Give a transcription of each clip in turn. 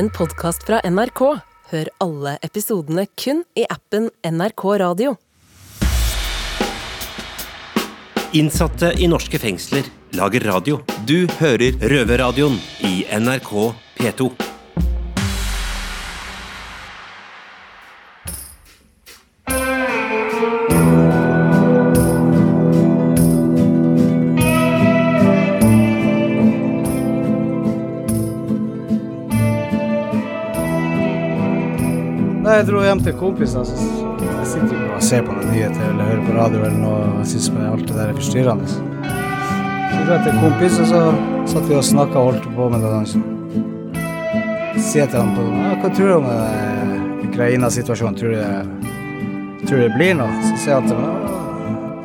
en podkast fra NRK. Hør alle episodene kun i appen NRK Radio. Innsatte i norske fengsler lager radio. Du hører Røverradioen i NRK P2. Jeg dro hjem til kompiser. Så jeg sitter jo og ser på noen nyheter eller hører på radio eller noe. Jeg syns alt det der er forstyrrende. Så dro jeg til kompis, og så satt vi og snakka og holdt på med den Så sier jeg til han på ja, hva tror du om Ukraina-situasjonen? Tror du det, blir noe? Så sier han til meg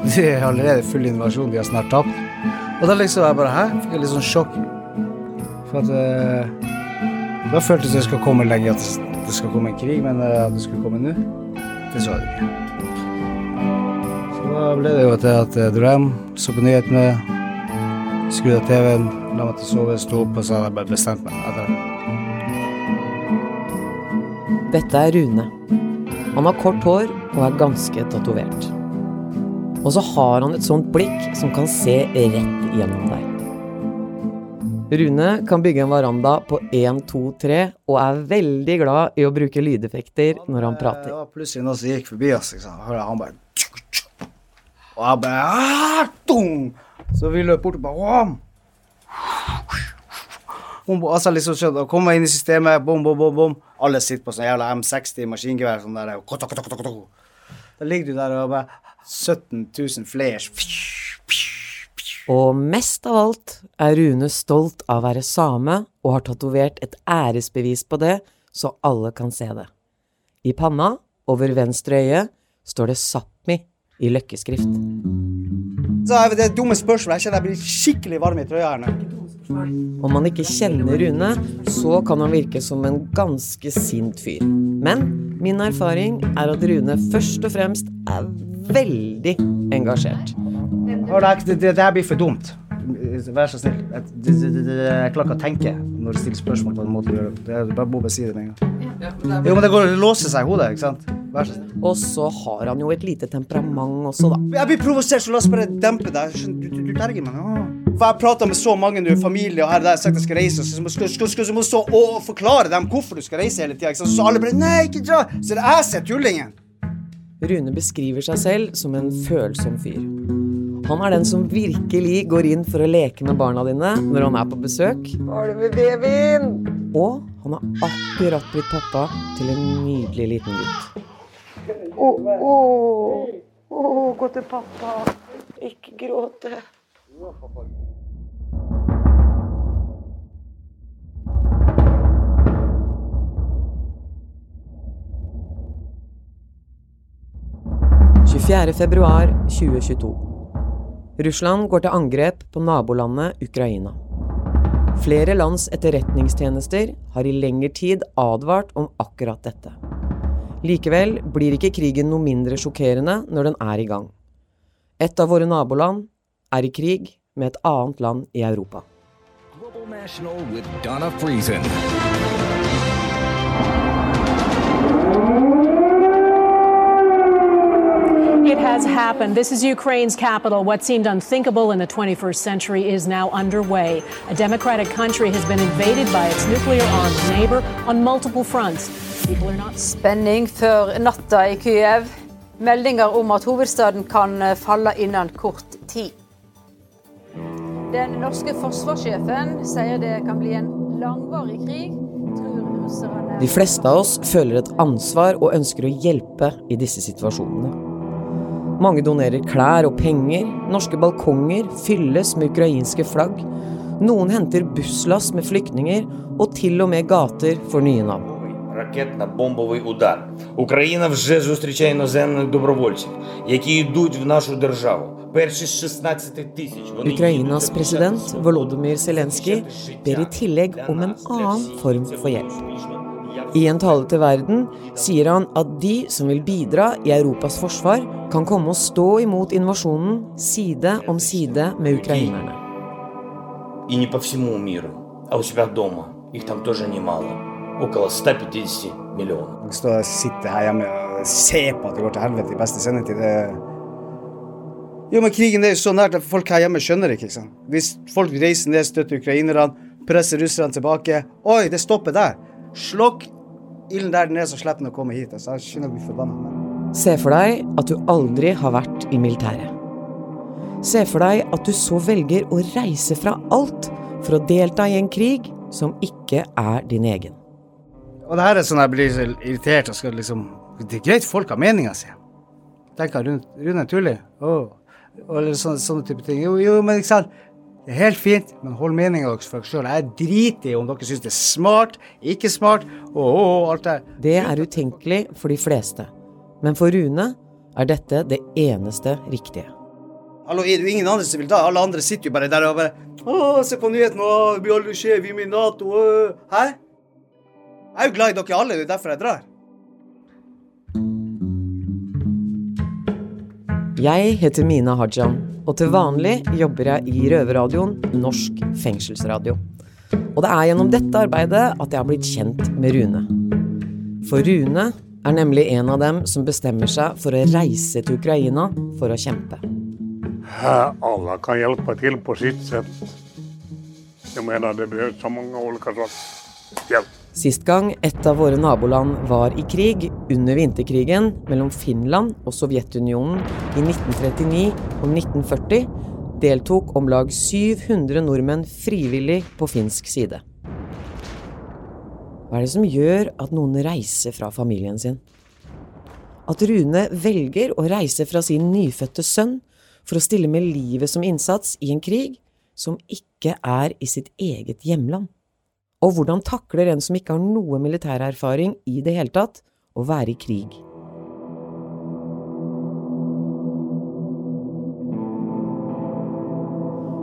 Det de er allerede full invasjon, de har snart tapt. Og da liksom jeg bare Hæ? Fikk jeg litt sånn sjokk. For at eh, Da føltes det skulle komme lenge det skal komme en krig, men eh, at det skulle komme nå, det så jeg ikke. Så da ble det jo til at jeg dro hjem, så på nyhetene, skrudde av TV-en, la meg til å sove, sto opp, og så hadde jeg bare bestemt meg. etter det. Dette er Rune. Han har kort hår og er ganske tatovert. Og så har han et sånt blikk som kan se rett gjennom deg. Rune kan bygge en veranda på 1, 2, 3, og er veldig glad i å bruke lydeffekter når han Det prater. var plutselig noen som gikk forbi oss, liksom. han bare Og jeg bare «Ah, dung!» Så vi løp bort og bare «Åh!» Bom, altså liksom da kommer jeg inn i systemet, bom, bom, bom, bom. Alle sitter på sånn jævla M60 maskingevær, sånn der, og. Da ligger du der og bare 17 000 flares. Og mest av alt er Rune stolt av å være same og har tatovert et æresbevis på det, så alle kan se det. I panna, over venstre øye, står det Sápmi i løkkeskrift. Så er det dumme spørsmål. Jeg kjenner jeg blir skikkelig varm i trøya her nå. Om man ikke kjenner Rune, så kan han virke som en ganske sint fyr. Men min erfaring er at Rune først og fremst er veldig engasjert. Det, det, det, det her blir for dumt. Vær så snill. Jeg, det, det, det, det, klarer ikke å tenke når du stiller spørsmål på den måten du gjør det. Jeg bare må bare si det med en gang. Jo, men det går å låse seg i hodet, ikke sant? Vær så snill. Og så har han jo et lite temperament også, da. Jeg blir provosert, så la oss bare dempe deg. Du, du, du terger meg. For jeg prater med så mange nå, familie og her og der, sagt jeg skal reise, og så skal, du stå og forklare dem hvorfor du skal reise hele tida. Så alle bare Nei, ikke dra! Så det er jeg som er tullingen. Rune beskriver seg selv som en følsom fyr. Han er den som virkelig går inn for å leke med barna dine når han er på besøk. Hva er det med babyen? Og han har akkurat blitt pappa til en nydelig liten gutt. Å, å, å, gå til pappa. Ikke gråte. februar 2022. Russland går til angrep på nabolandet Ukraina. Flere lands etterretningstjenester har i lengre tid advart om akkurat dette. Likevel blir ikke krigen noe mindre sjokkerende når den er i gang. Et av våre naboland er i krig med et annet land i Europa. Global National with Donna Friesen. It has happened. This is Ukraine's capital. What seemed unthinkable in the 21st century is now underway. A democratic country has been invaded by its nuclear armed neighbor on multiple fronts. People are not Spenning før natta i Kyiv. Meldinger om at hovedstaden kan eh, falle innen kort tid. Den norske forsvarssjefen sier det kan bli en langvarig krig. De fleste av oss føler et ansvar og ønsker å hjelpe i disse situasjonene. Mange donerer klær og penger, norske balkonger fylles med ukrainske flagg, noen henter busslass med flyktninger, og til og med gater får nye navn. Ракетно-бомбовий удар. Україна вже зустрічає іноземних добровольців, які йдуть в нашу державу. Перші з 16 тисяч. Вони Ukrainas їдуть president захищати Volodymyr Zelenskyj ber i tillegg om en annen form for hjelp. I en tale til verden sier han at de som vil bidra i Europas forsvar, kan komme og stå imot invasjonen side om side med ukrainerne. И не по всему миру, а у себя дома. Их там тоже немало. около 150 миллионов. Å stå og sitte her hjemme og se på at det går til helvete i beste sendetid, det Jo, men krigen er jo så nært at folk her hjemme skjønner det ikke. ikke sant? Hvis folk reiser ned, støtter ukrainerne, presser russerne tilbake Oi, det stopper der. Slokk ilden der den er, så slipper den å komme hit. Altså, jeg skjønner å bli forbanna. Se for deg at du aldri har vært i militæret. Se for deg at du så velger å reise fra alt for å delta i en krig som ikke er din egen. Og det her er sånn jeg blir så irritert og skal liksom Det er greit folk har meninga si. Tenker Rune, Rune er Oh. Eller sånne, sånne type ting. Jo, jo, men ikke sant. Det er helt fint, men hold meninga deres for dere sjøl. Jeg driter i om dere syns det er smart, ikke smart, og, og, alt det Det er utenkelig for de fleste. Men for Rune er dette det eneste riktige. Hallo, er det jo ingen andre som vil ta? Alle andre sitter jo bare der og bare Å, se på nyhetene, å, det blir aldri skje, vi er med i Nato, å. Hæ? Jeg er jo glad i dere alle, det er derfor jeg drar. Jeg heter Mina Hajan, og til vanlig jobber jeg i Røverradioen, Norsk fengselsradio. Og det er gjennom dette arbeidet at jeg har blitt kjent med Rune. For Rune er nemlig en av dem som bestemmer seg for å reise til Ukraina for å kjempe. Alle kan hjelpe til på sitt sett. Jeg mener det behøves så mange olika slags hjälp. Sist gang et av våre naboland var i krig, under vinterkrigen mellom Finland og Sovjetunionen i 1939 og 1940, deltok om lag 700 nordmenn frivillig på finsk side. Hva er det som gjør at noen reiser fra familien sin? At Rune velger å reise fra sin nyfødte sønn for å stille med livet som innsats i en krig som ikke er i sitt eget hjemland. Og hvordan takler en som ikke har noe militærerfaring i det hele tatt, å være i krig?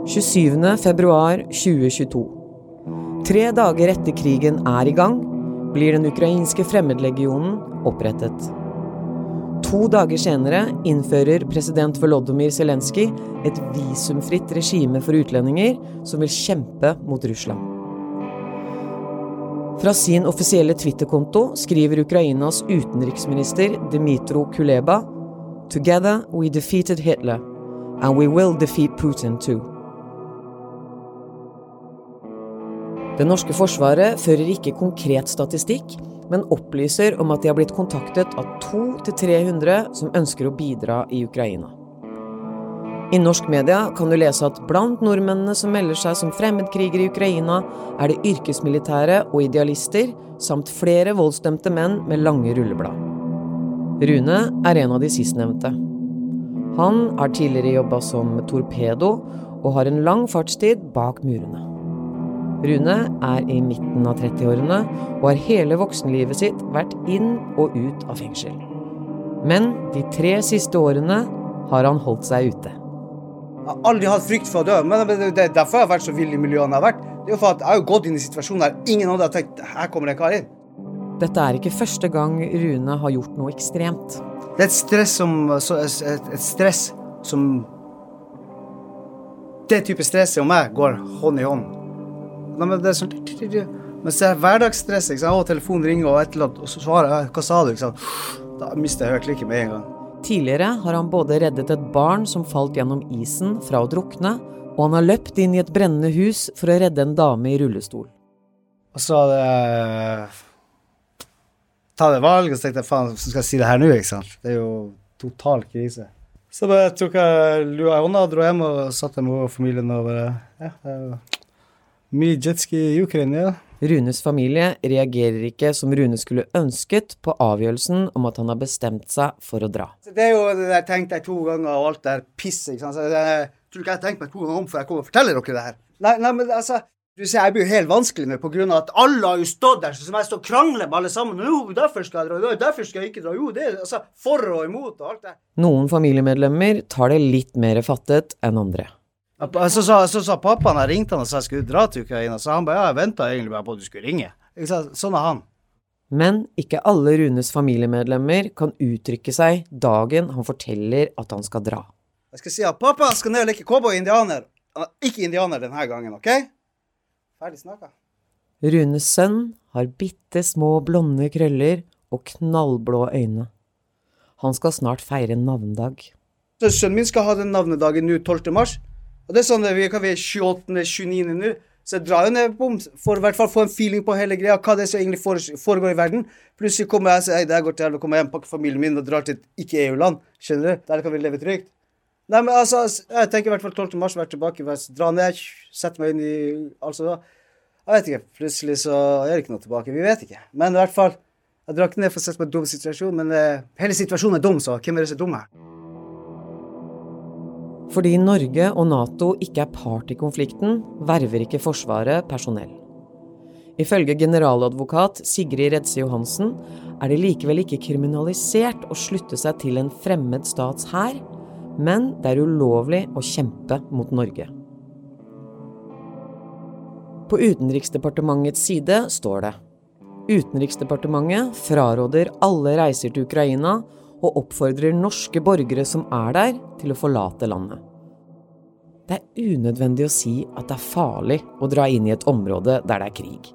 «27. februar 2022. Tre dager etter krigen er i gang, blir den ukrainske fremmedlegionen opprettet. To dager senere innfører president Volodymyr Zelenskyj et visumfritt regime for utlendinger som vil kjempe mot Russland. Fra sin offisielle Twitter-konto skriver Ukrainas utenriksminister Dmitro Kuleba Together we defeated Hitler, and we will defeat Putin too. Det norske forsvaret fører ikke konkret statistikk, men opplyser om at de har blitt kontaktet av 200-300 som ønsker å bidra i Ukraina. I norsk media kan du lese at blant nordmennene som melder seg som fremmedkrigere i Ukraina, er det yrkesmilitære og idealister, samt flere voldsdømte menn med lange rulleblad. Rune er en av de sistnevnte. Han har tidligere jobba som torpedo, og har en lang fartstid bak murene. Rune er i midten av 30-årene og har hele voksenlivet sitt vært inn og ut av fengsel. Men de tre siste årene har han holdt seg ute. Jeg har aldri hatt frykt for å dø, men det er derfor jeg har vært så vill i miljøene jeg har vært. Det er jo for at jeg har jo gått inn i situasjoner der ingen andre har tenkt her kommer det en kar inn. Dette er ikke første gang Rune har gjort noe ekstremt. Det er et stress som et, et stress som Det type stresset og meg går hånd i hånd. Nei, men det er sånn Men så er hverdagsstress, ikke sant? Å, telefonen ringer, og et eller annet, og så svarer jeg Hva sa du? ikke sant? Da mister jeg klikket med en gang. Tidligere har han både reddet et barn som falt gjennom isen fra å drukne, og han har løpt inn i et brennende hus for å redde en dame i rullestol. Og så hadde jeg Ta det valg, og så tenkte jeg faen, hvordan skal jeg si det her nå, ikke sant? Det er jo total krise. Så bare tok jeg lua i hånda, dro hjem og satte meg med familien over bare Ja, mye jetski i Ukraina, ja. Runes familie reagerer ikke som Rune skulle ønsket på avgjørelsen om at han har bestemt seg for å dra. Det er jo det der tenkte jeg to ganger og alt det der pisset, ikke sant. Så jeg tror ikke jeg har tenkt meg to ganger om før jeg kommer og forteller dere det her. Nei, nei, men altså du ser, Jeg blir jo helt vanskelig med pga. at alle har jo stått der, som jeg står og krangler med alle sammen. Jo, derfor skal jeg dra, derfor skal jeg ikke dra. Jo, det er altså for og imot og alt det. Noen familiemedlemmer tar det litt mer fattet enn andre. Så sa, så sa pappaen jeg ringte han og sa jeg skulle dra til Ukraina, så han bare ja, jeg venta egentlig bare på at du skulle ringe. Sånn er han. Men ikke alle Runes familiemedlemmer kan uttrykke seg dagen han forteller at han skal dra. Jeg skal si at pappa skal ned og leke cowboy-indianer. Er ikke indianer denne gangen, OK? Ferdig snakka. Runes sønn har bitte små blonde krøller og knallblå øyne. Han skal snart feire navndag. Sønnen min skal ha den navnedagen nå 12. mars. Og det er sånn, vi kan være 28.-29. nå. Så jeg drar jo ned på for i hvert fall få en feeling på hele greia, hva det er som egentlig foregår i verden. Plutselig kommer jeg og sier det går til helvete, kommer hjem, pakker familien min og drar til et ikke-EU-land. Skjønner du? Der kan vi leve trygt. Nei, men altså, jeg tenker i hvert fall 12. mars, være tilbake, dra ned, sette meg inn i Altså, jeg vet ikke. Plutselig så er det ikke noe tilbake. Vi vet ikke. Men i hvert fall, jeg drar ikke ned for å sette meg i en dum situasjon, men uh, hele situasjonen er dum, så hvem er det som er dumme? Fordi Norge og Nato ikke er part i konflikten, verver ikke Forsvaret personell. Ifølge generaladvokat Sigrid Redse Johansen er det likevel ikke kriminalisert å slutte seg til en fremmed stats hær, men det er ulovlig å kjempe mot Norge. På Utenriksdepartementets side står det Utenriksdepartementet fraråder alle reiser til Ukraina og oppfordrer norske borgere som er der, til å forlate landet. Det er unødvendig å si at det er farlig å dra inn i et område der det er krig.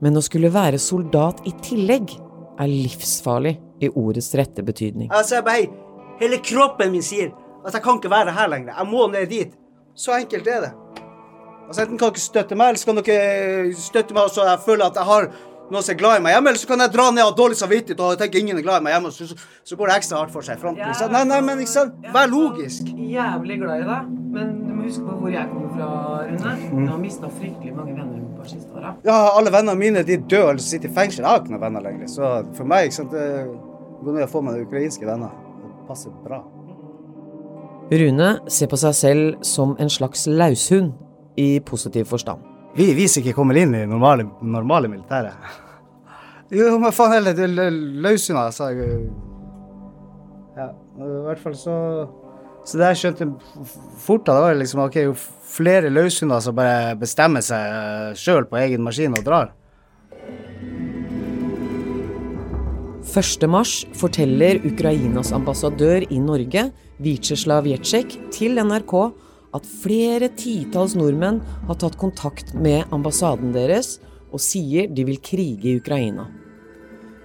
Men å skulle være soldat i tillegg er livsfarlig i ordets rette betydning. Altså, bare, hele kroppen min sier at jeg kan ikke være her lenger. Jeg må ned dit. Så enkelt er det. Altså, Enten kan dere støtte meg, eller så kan dere støtte meg så jeg føler at jeg har noen som er glad i meg hjemme, eller så kan jeg dra ned og ha dårlig samvittighet og tenke ingen er glad i meg hjemme, så, så, så går det ekstra hardt for seg i fronten. Ja, nei, nei, men ikke sant? Vær logisk. Jævlig glad i deg, men du må huske på hvor jeg kommer fra, Rune. Mm. Jeg har mista fryktelig mange venner på siste åra. Ja, alle vennene mine de dør eller sitter i fengsel. Jeg har ikke noen venner lenger. Så for meg, ikke sant, det går ned å få meg ukrainske venner. Det passer bra. Rune ser på seg selv som en slags laushund i positiv forstand. Vi, vi som ikke kommer inn i normale, normale militære. Jo, men faen heller, det er løshunder, sa jeg. Ja, i hvert fall så Så det jeg skjønte fort, da, var liksom OK, jo flere løshunder som bare bestemmer seg eh, sjøl på egen maskin og drar. 1. mars forteller Ukrainas ambassadør i Norge, Vitsjeslav Jetsjek, til NRK at flere titalls nordmenn har tatt kontakt med ambassaden deres og sier de vil krige i Ukraina.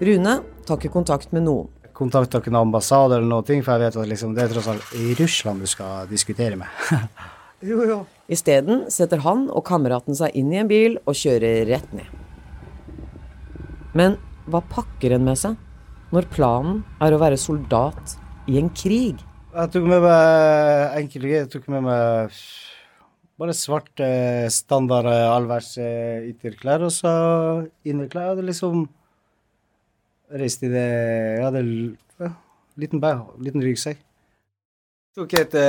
Rune tar ikke kontakt med noen. Kontakter ikke noen ambassade eller noe, for jeg vet at liksom, det er tross alt i Russland du skal diskutere med. jo, jo. Isteden setter han og kameraten seg inn i en bil og kjører rett ned. Men hva pakker en med seg når planen er å være soldat i en krig? Jeg tok med meg enkel greier. Jeg tok med meg bare svarte standard allværs ytterklær og så innerklær. Jeg hadde liksom reist i det Jeg hadde ja, liten bag, liten ryggsekk. Tok et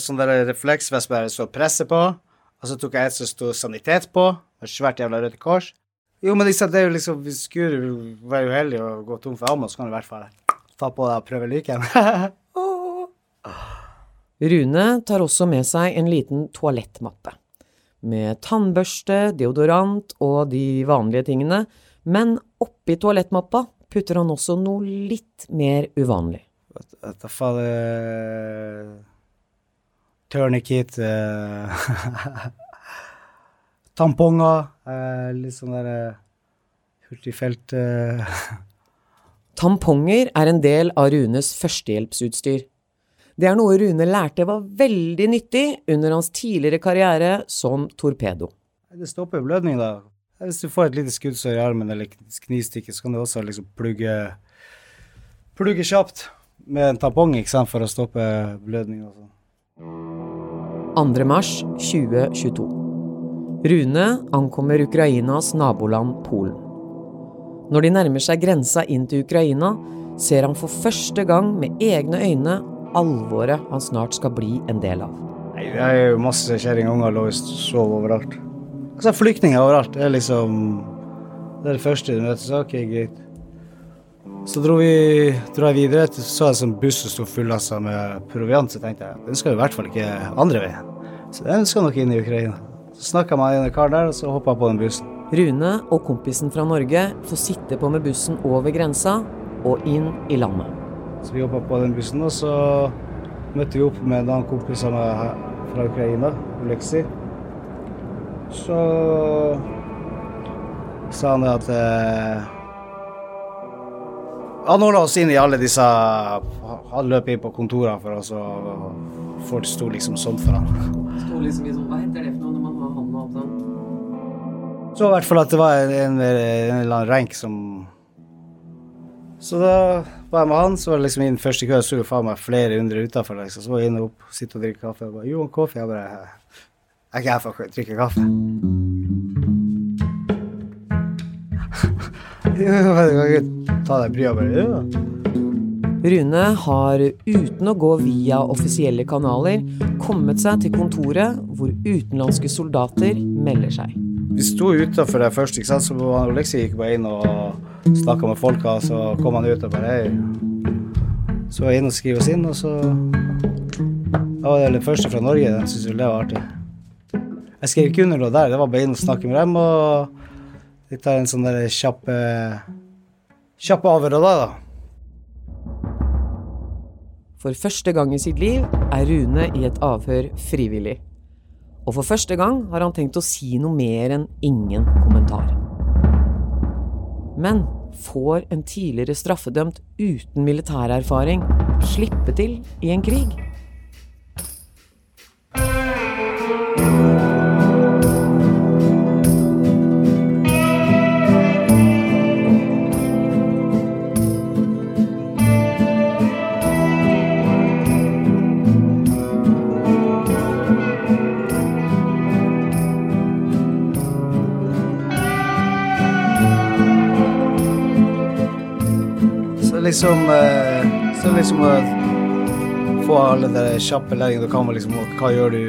sånn der refleksvest bare så presse på. Og så tok jeg et som sto sanitet på. med svært jævla Røde Kors. Jo, men det er jo liksom, du skulle være uheldige og gå tom for ammo, så kan du i hvert fall ta på deg og prøve lykken. Rune tar også med seg en liten toalettmappe. Med tannbørste, deodorant og de vanlige tingene, men oppi toalettmappa putter han også noe litt mer uvanlig. Vet da faen uh, uh, Tamponger. Uh, litt sånn der uh, hurtigfelt Tamponger er en del av Runes førstehjelpsutstyr. Det er noe Rune lærte var veldig nyttig under hans tidligere karriere som torpedo. Det stopper blødning, da. Hvis du får et lite skuddsår i armen eller knivstikke, så kan du også liksom plugge, plugge kjapt med en tampong ikke sant, for å stoppe blødning og sånn. 2. mars 2022. Rune ankommer Ukrainas naboland Polen. Når de nærmer seg grensa inn til Ukraina, ser han for første gang med egne øyne alvoret han snart skal bli en del av. Nei, Det er jo masse kjerringunger lå og sov overalt. Altså, flyktninger overalt. Det er liksom Det er det første du møter. Så ok, greit. Så dro, vi, dro jeg videre. Så jeg som sto fullassa med proviant. Så tenkte jeg den skal jo i hvert fall ikke andre veien. Så den skal nok inn i Ukraina. Så snakka jeg med en kar der, og så hoppa jeg på den bussen. Rune og kompisen fra Norge får sitte på med bussen over grensa og inn i landet. Så vi hoppa på den bussen, og så møtte vi opp med en annen kompis av meg fra Ukraina, Oleksi. Så sa han at eh, Han ordna oss inn i alle disse Han løp inn på kontorene for oss, og folk sto liksom sånn for han. Sto liksom i sånn, Hva heter det for noe når man har handa opp sånn? Så i hvert fall at det var en, en, en eller annen rank som Så da var jeg med han, så var det liksom inn første kø, så det faen meg flere hundre utafor. Liksom. Så var jeg inne opp, sitte og drikke kaffe. Og bare, jo, en. Jeg bare Jeg er ikke her for å drikke kaffe. Jo, ta deg bryet og bare ja. Rune har uten å gå via offisielle kanaler kommet seg til kontoret hvor utenlandske soldater melder seg. Vi sto utafor der først, ikke sant? så han gikk bare inn og snakka med folka, så kom han ut og bare hei. Så var jeg inne og skrev oss inn, og så Da var det den første fra Norge. Den syntes det var artig. Jeg skrev ikke under noe der, det var bare inn og snakke med dem, og litt av en sånn der kjapp Kjapp avhør av deg, da. For første gang i sitt liv er Rune i et avhør frivillig. Og for første gang har han tenkt å si noe mer enn ingen kommentar. Men får en tidligere straffedømt uten militærerfaring slippe til i en krig? Liksom eh, Så liksom få alle de kjappe læringene du kan med liksom Hva gjør du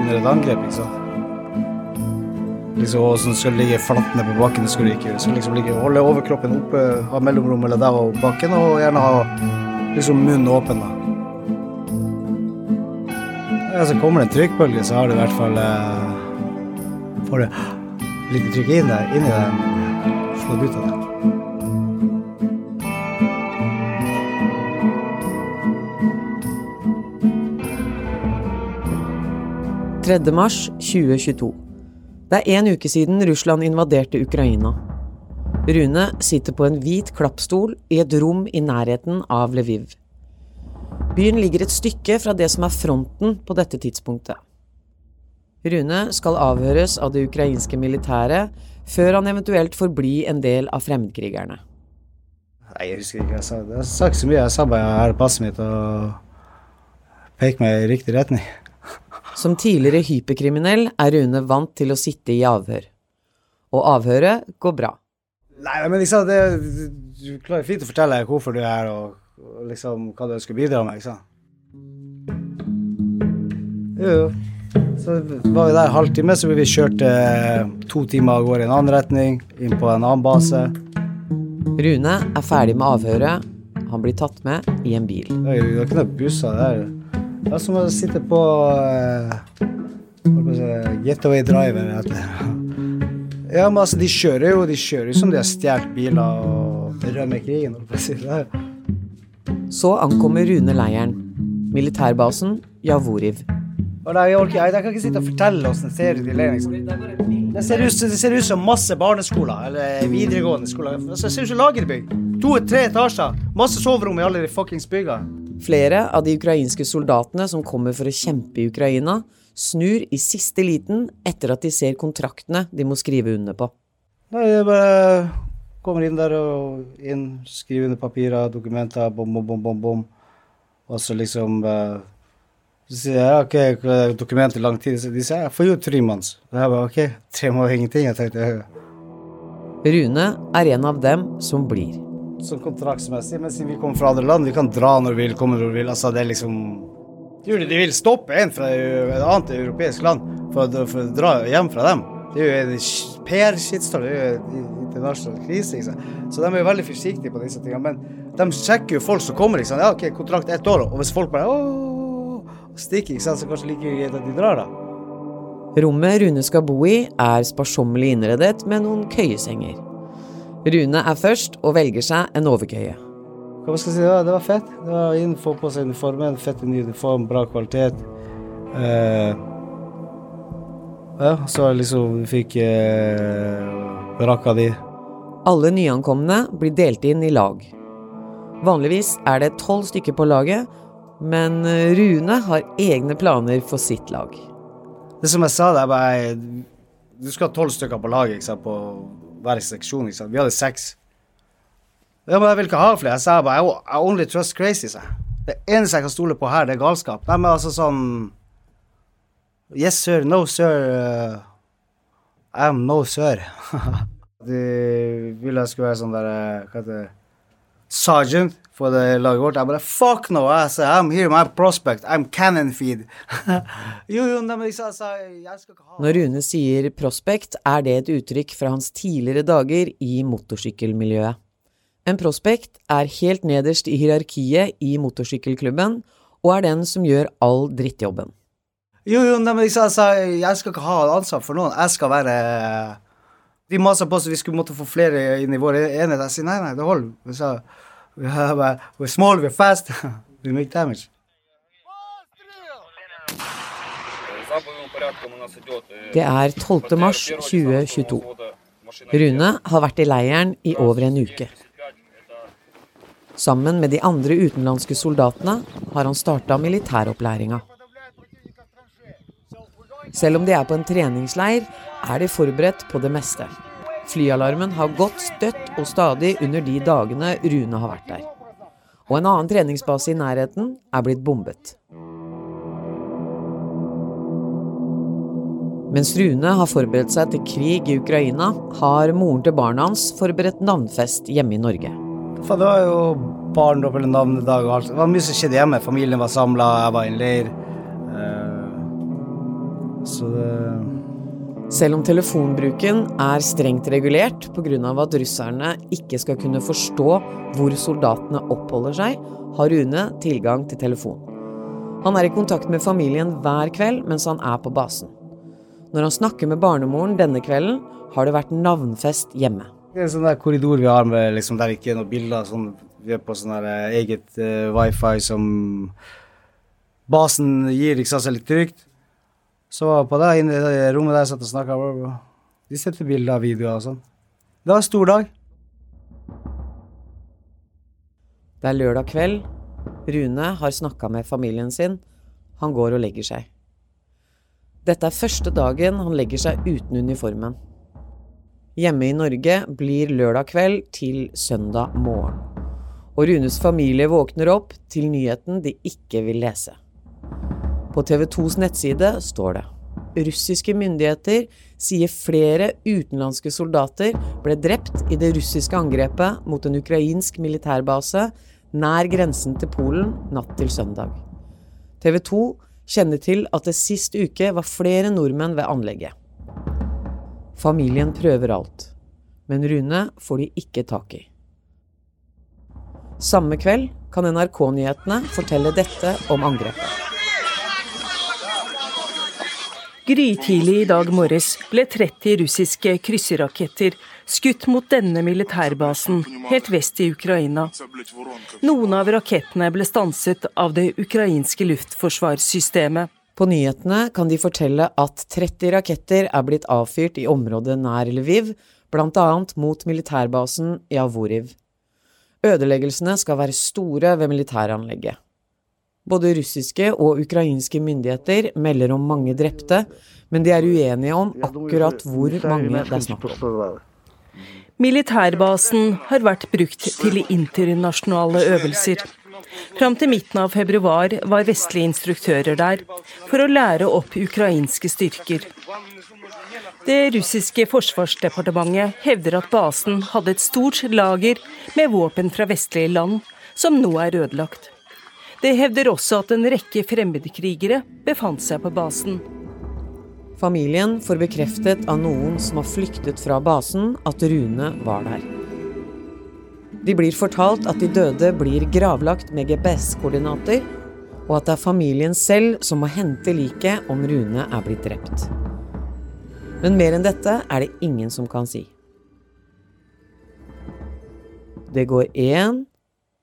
under et angrep, sant? Liksom åssen skal du ligge flatt ned på bakken, det skal du ikke gjøre. Liksom ligge, holde overkroppen oppe, ha mellomrom mellom deg og bakken, og gjerne ha liksom munnen åpen, da. Ja, så kommer det en trykkbølge, så har du i hvert fall eh, Får du litt trykk inn der, inni deg, slått ut av det. 3. mars 2022. Det er en uke siden Russland invaderte Ukraina. Rune sitter på en hvit klappstol i et rom i nærheten av Lviv. Byen ligger et stykke fra det som er fronten på dette tidspunktet. Rune skal avhøres av det ukrainske militæret før han eventuelt får bli en del av fremmedkrigerne. Nei, jeg husker ikke jeg sa. Jeg sa ikke så mye. Jeg sa bare jeg har passet mitt, og pek meg i riktig retning. Som tidligere hyperkriminell er Rune vant til å sitte i avhør. Og avhøret går bra. Nei, men liksom, det, du klarer fint å fortelle hvorfor du er her, og, liksom hva du ønsker å bidra med, ikke sant? Jo, jo. Så var vi der en halvtime, så ble vi kjørt eh, to timer av gårde i en annen retning, inn på en annen base. Rune er ferdig med avhøret. Han blir tatt med i en bil. Det er ikke noen busser der. Det er som å sitte på si, Getaway Driver. Ja, men altså, de kjører jo de kjører jo som de har stjålet biler og rømmer krigen. Så ankommer Rune leiren. Militærbasen Javoriv. Nei, jeg, orker, jeg, jeg kan ikke sitte og fortelle åssen det ser ut i leiren. Liksom. Det ser, ut, det ser ut som masse barneskoler, eller videregående skoler. Altså, Det ser ut som lagerbygg. To-tre etasjer. Masse soverom i alle de fuckings bygga. Flere av de ukrainske soldatene som kommer for å kjempe i Ukraina, snur i siste liten etter at de ser kontraktene de må skrive under på. Nei, jeg bare kommer inn der og inn, skriver under papirer, dokumenter, bom, bom, bom, bom, bom. Og så liksom eh, Så sier jeg OK, hva er lang tid? Så de sier jeg får jo tre months. Og jeg bare OK, tre måneder ingenting. Jeg tenkte Rune er en av dem som blir. Sånn kontraktsmessig, men siden vi kommer fra andre land, vi kan dra når vi vil, komme når vi vil. Altså, det er liksom De vil stoppe en fra et annet europeisk land for, å- for å dra hjem fra dem. Det er jo en PR-shitstorm, det er jo en internasjonal krise. Så de er jo veldig forsiktige på disse tingene. Men de sjekker jo folk som kommer. Ikke sant? Ja, OK, kontrakt ett år, og hvis folk bare ååå, stikker, ikke sant? så kanskje like greit at de drar, da. Rommet Rune skal bo i, er sparsommelig innredet med noen køyesenger. Rune er først og velger seg en overkøye. Hva skal jeg si, det var, det var fett. Det var inn, få på seg uniformen, fett ny uniform, bra kvalitet. Eh, ja, så liksom vi fikk eh, rakka de. Alle nyankomne blir delt inn i lag. Vanligvis er det tolv stykker på laget, men Rune har egne planer for sitt lag. Det som jeg sa, det er bare Du skal ha tolv stykker på laget ikke sant, på hver seksjon. Liksom. Vi hadde seks. Ja, men jeg vil ikke ha flere. Jeg sa bare I only trust crazy. Så. Det eneste jeg kan stole på her, det er galskap. De er altså sånn Yes, sir. No, sir. Uh, I'm no, sir. De ville jeg skulle være sånn der uh, Hva heter det Sergeant for det laget vårt. Jeg bare Fuck no! Altså, I'm here, my prospect. I'm cannon feed. jo, jo, nei, men jeg, sa, jeg skal ikke ha Når Rune sier prospect, er det et uttrykk fra hans tidligere dager i motorsykkelmiljøet. En prospect er helt nederst i hierarkiet i motorsykkelklubben, og er den som gjør all drittjobben. Jo, jo, nei, men jeg sa, jeg skal ikke ha ansvar for noen. Jeg skal være De masa på oss vi skulle måtte få flere inn i vår enhet. Jeg sier nei, nei, det holder. Vi a, we're small, we're fast, we make damage. Det er 12. mars 2022. Rune har vært i leiren i over en uke. Sammen med de andre utenlandske soldatene har han starta militæropplæringa. Selv om de er på en treningsleir, er de forberedt på det meste. Flyalarmen har gått støtt og stadig under de dagene Rune har vært der. Og en annen treningsbase i nærheten er blitt bombet. Mens Rune har forberedt seg til krig i Ukraina, har moren til barna hans forberedt navnfest hjemme i Norge. For det var jo barndom eller navnedag og alt. Det var mye som skjedde hjemme. Familien var samla, jeg var i en leir. Uh, så det selv om telefonbruken er strengt regulert pga. at russerne ikke skal kunne forstå hvor soldatene oppholder seg, har Rune tilgang til telefon. Han er i kontakt med familien hver kveld mens han er på basen. Når han snakker med barnemoren denne kvelden, har det vært navnfest hjemme. Det er en sånn der korridor vi har med, liksom, der ikke er noen bilder. Sånn, vi er på sånn eh, eget uh, wifi som basen gir, ikke sant, så litt trygt. Så på det inne i det rommet der jeg satt og snakka, de sendte bilder av videoer og sånn. Det var en stor dag. Det er lørdag kveld. Rune har snakka med familien sin. Han går og legger seg. Dette er første dagen han legger seg uten uniformen. Hjemme i Norge blir lørdag kveld til søndag morgen. Og Runes familie våkner opp til nyheten de ikke vil lese. På TV 2s nettside står det russiske myndigheter sier flere utenlandske soldater ble drept i det russiske angrepet mot en ukrainsk militærbase nær grensen til Polen natt til søndag. TV 2 kjenner til at det sist uke var flere nordmenn ved anlegget. Familien prøver alt, men Rune får de ikke tak i. Samme kveld kan NRK-nyhetene fortelle dette om angrepet. Grytidlig i dag morges ble 30 russiske krysserraketter skutt mot denne militærbasen helt vest i Ukraina. Noen av rakettene ble stanset av det ukrainske luftforsvarssystemet. På nyhetene kan de fortelle at 30 raketter er blitt avfyrt i området nær Lviv, bl.a. mot militærbasen Javoriv. Ødeleggelsene skal være store ved militæranlegget. Både russiske og ukrainske myndigheter melder om mange drepte, men de er uenige om akkurat hvor mange det er snakk om. Militærbasen har vært brukt til internasjonale øvelser. Fram til midten av februar var vestlige instruktører der for å lære opp ukrainske styrker. Det russiske forsvarsdepartementet hevder at basen hadde et stort lager med våpen fra vestlige land, som nå er ødelagt. Det hevder også at en rekke fremmedkrigere befant seg på basen. Familien får bekreftet av noen som har flyktet fra basen, at Rune var der. De blir fortalt at de døde blir gravlagt med GPS-koordinater, og at det er familien selv som må hente liket om Rune er blitt drept. Men mer enn dette er det ingen som kan si. Det går én,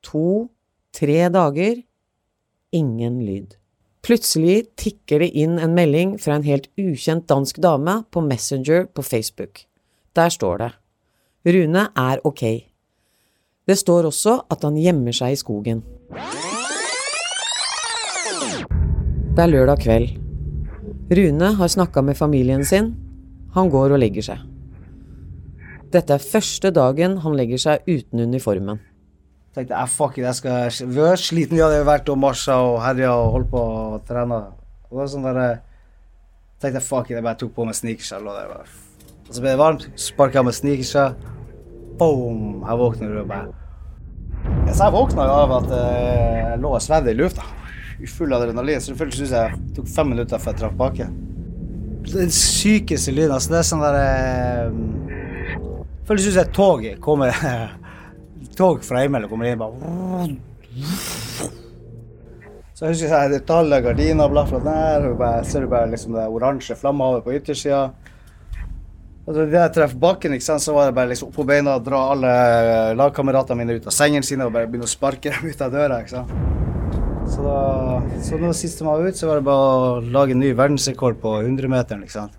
to, tre dager ingen lyd. Plutselig tikker det inn en melding fra en helt ukjent dansk dame på Messenger på Facebook. Der står det Rune er ok. Det står også at han gjemmer seg i skogen. Det er lørdag kveld. Rune har snakka med familien sin. Han går og legger seg. Dette er første dagen han legger seg uten uniformen. Tenkte jeg fuck it, jeg skal var slitne, vi hadde vært og marsja og herja og holdt på og trena. Og det var sånn der, jeg tenkte jeg fuck it, jeg bare tok på meg sneakersa og der. Og så ble det varmt, sparka jeg med sneakersa. Boom! Jeg våkner og bare Så jeg våkna av at eh, jeg lå og svevde i lufta. Full adrenalin. Så det ut som jeg tok fem minutter før jeg traff bakken. Den sykeste lyden. Altså, det er sånn der eh, Føles ut som et tog kommer tog fra himmelen kommer inn bare Så jeg husker jeg det er alle gardiner blaffer der, og bare, ser du bare liksom det oransje flammehavet på yttersida. Og da jeg treffer bakken, ikke sant, så var det bare liksom opp på beina dra alle lagkameratene mine ut av sengen sine og bare begynne å sparke dem ut av døra. ikke sant. Så da, så nå siste var ute, så var det bare å lage en ny verdensrekord på 100-meteren. ikke sant.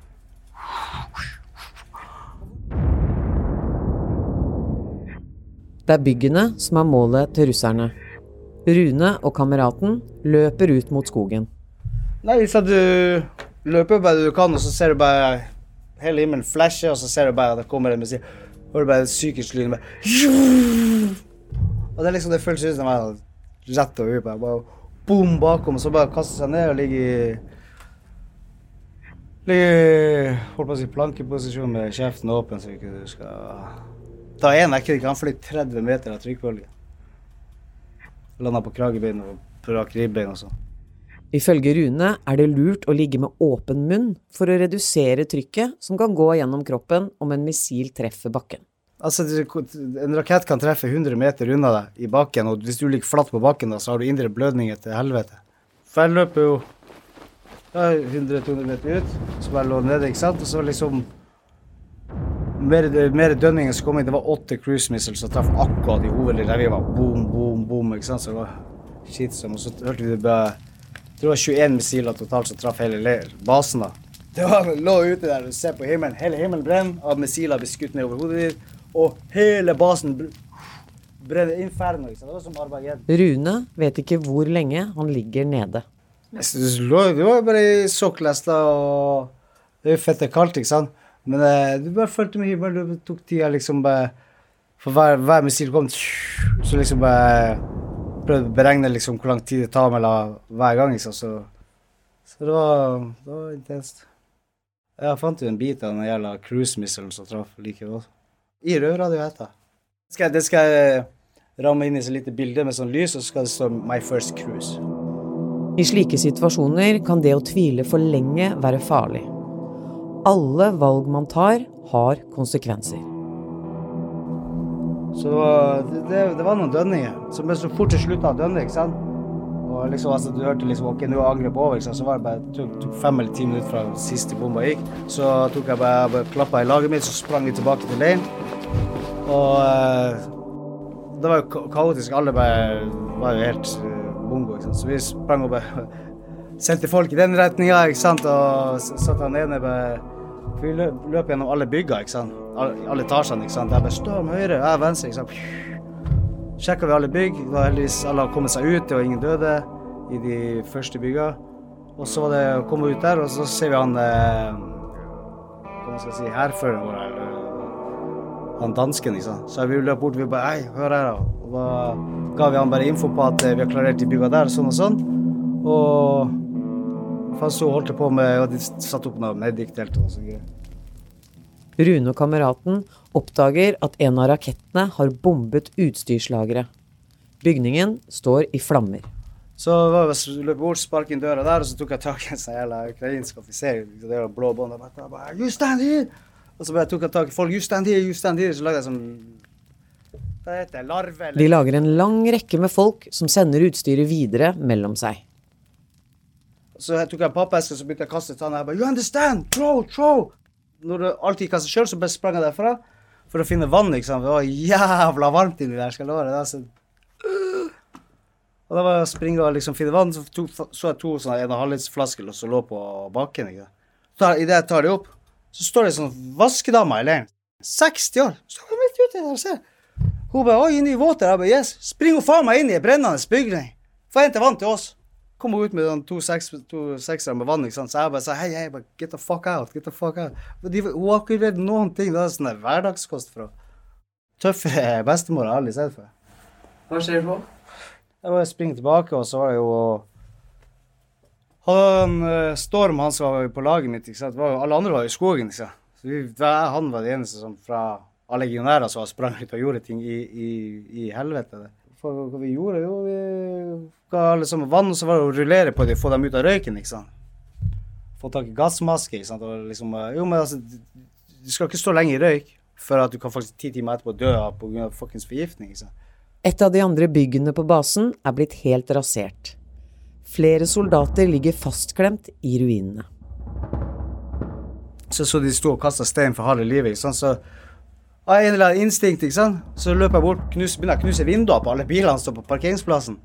Det er byggene som er målet til russerne. Rune og kameraten løper ut mot skogen. Nei, så du løper bare du kan, og så ser du bare hele himmelen flashe, og så ser du bare at det kommer en missil. det er bare psykisk med Og det er liksom det føles ut som er rett over huet. Bare bom bakom, og så bare kaste seg ned og ligge i Ligge holdt på å si plankeposisjon med kjeften åpen, så ikke du skal Ta er kødder ikke, han fløy 30 meter av trykkbølgen. Landa på kragebein og brakk ribbein og sånn. Ifølge Rune er det lurt å ligge med åpen munn for å redusere trykket som kan gå gjennom kroppen om en missil treffer bakken. Altså, En rakett kan treffe 100 meter unna deg i bakken, og hvis du ligger flatt på bakken, da, så har du indre blødninger til helvete. For jeg løper jo 100-200 meter ut, så bare lå nede, ikke sant, og så liksom mer, mer dønninger som kom inn, det var åtte cruise missiles som traff akkurat i der Vi var boom, boom, boom, ikke sant, så det var skitsom. Og så hørte vi det bare Jeg tror det var 21 missiler totalt som traff hele leir. basen, da. Det var, lå ute der og se på himmelen. Hele himmelen brenner av missiler blir skutt ned over hodet ditt, og hele basen br- brenner inferno. Ikke sant? Det var som Armageddon. Rune vet ikke hvor lenge han ligger nede. Det var bare i sockless, da, og det er fette kaldt, ikke sant. Men eh, du bare fulgte med himmelen, du tok tida liksom bare For hver, hver missil kom, så liksom bare prøvde å beregne liksom hvor lang tid det tar mellom hver gang, liksom. Så, så det var, det var intenst. Jeg fant jo en bit av den jævla cruise missilen som traff like godt. I rødradiohetta. Det skal jeg ramme inn i så lite bilde med sånn lys, og så skal det stå 'My first cruise'. I slike situasjoner kan det å tvile for lenge være farlig. Alle valg man tar, har konsekvenser. Så det det, det, var noen dønninger. Så, men så fort det slutta å dønne, ikke sant Og liksom, altså, du hørte liksom OK, nå angrepet over, ikke sant? så var det bare tok, tok fem eller ti minutter fra siste bomba gikk. Så tok jeg bare, bare klappa i laget mitt, så sprang vi tilbake til leiren. Og eh, det var jo kaotisk. Alle bare var jo helt eh, bongo. Ikke sant? Så vi sprang og bare sendte folk i den retninga, ikke sant. Og satt han ene bare Vi løp, løp gjennom alle bygga, ikke sant. Alle, alle etasjene, ikke sant. Jeg bare storm høyre, jeg venstre, ikke sant. Sjekka vi alle bygg. Det var heldigvis alle har kommet seg ut, og ingen døde i de første bygga. Og så var det å komme ut der, og så ser vi han eh, Hva skal jeg si, hærføreren vår, eller han dansken, ikke sant. Så vi løp bort, vi bare hør her, da. Og da ga vi han bare info på at eh, vi har klarert de bygga der, sånn og sånn. Og for så holdt på med Og de satte opp noe medic-telt og sånn greier. Rune og kameraten oppdager at en av rakettene har bombet utstyrslageret. Bygningen står i flammer. Så var løp bort, sparket inn døra der, og så tok jeg tak i en sånn jævla ukrainsk offiser. liksom, Det var blå bånd. og bare, bare, You stand here! Og så bare tok jeg tak i folk. You stand here, you stand here. Så lagde jeg sånn Hva heter det? Larve? De lager en lang rekke med folk som sender utstyret videre mellom seg. Så jeg tok en pappeske, så begynte jeg å kaste tanna. Jeg bare You understand? Throw, throw! Når du alltid av seg sjøl, så bare sprang jeg derfra for å finne vann. sant? Det var jævla varmt inni der, skal jeg love deg. Altså. Og da var jeg springe og liksom finne vann, så, to, så jeg to sånne en og halvlitersflasker som lå på bakken. ikke sant? Idet jeg tar de opp, så står det sånn vaskedame i leiren. 60 år. Står midt jeg der og ser. Hun bare 'Oi, inni våter'. Jeg bare 'Yes'. Springer hun faen meg inn i en brennende bygning. Få hente vann til oss. Kommer ut med sånn to, seks, to seksere med vann, ikke sant. Så jeg bare sa hei, hei, bare, get the fuck out, get the fuck out. De, hun har ikke levd noen ting. Det er sånn hverdagskost fra tøffe bestemor jeg har aldri sett før. Hva skjer på? Jeg bare springer tilbake, og så var det jo Han eh, Storm, han som var på laget mitt, ikke sant. Var, alle andre var i skogen, ikke sant. Så vi, han var den eneste som fra alle legionærer som sprang ut og gjorde ting i, i, i helvete. For hva vi gjorde, jo Vi ga alle sammen vann, og så var det å rullere på dem, få dem ut av røyken, ikke sant. Få tak i gassmaske, ikke sant. Og liksom, eh, jo, men altså, du skal ikke stå lenge i røyk før at du kan faktisk ti timer etterpå dø av pga. fuckings forgiftning, ikke sant. Et av de andre byggene på basen er blitt helt rasert. Flere soldater ligger fastklemt i ruinene. så så de sto og kasta stein for harde livet. Ikke sant? Så av en eller annen instinkt ikke sant? så løper jeg bort knus, begynner jeg å knuse vinduer på alle bilene som står på parkeringsplassen.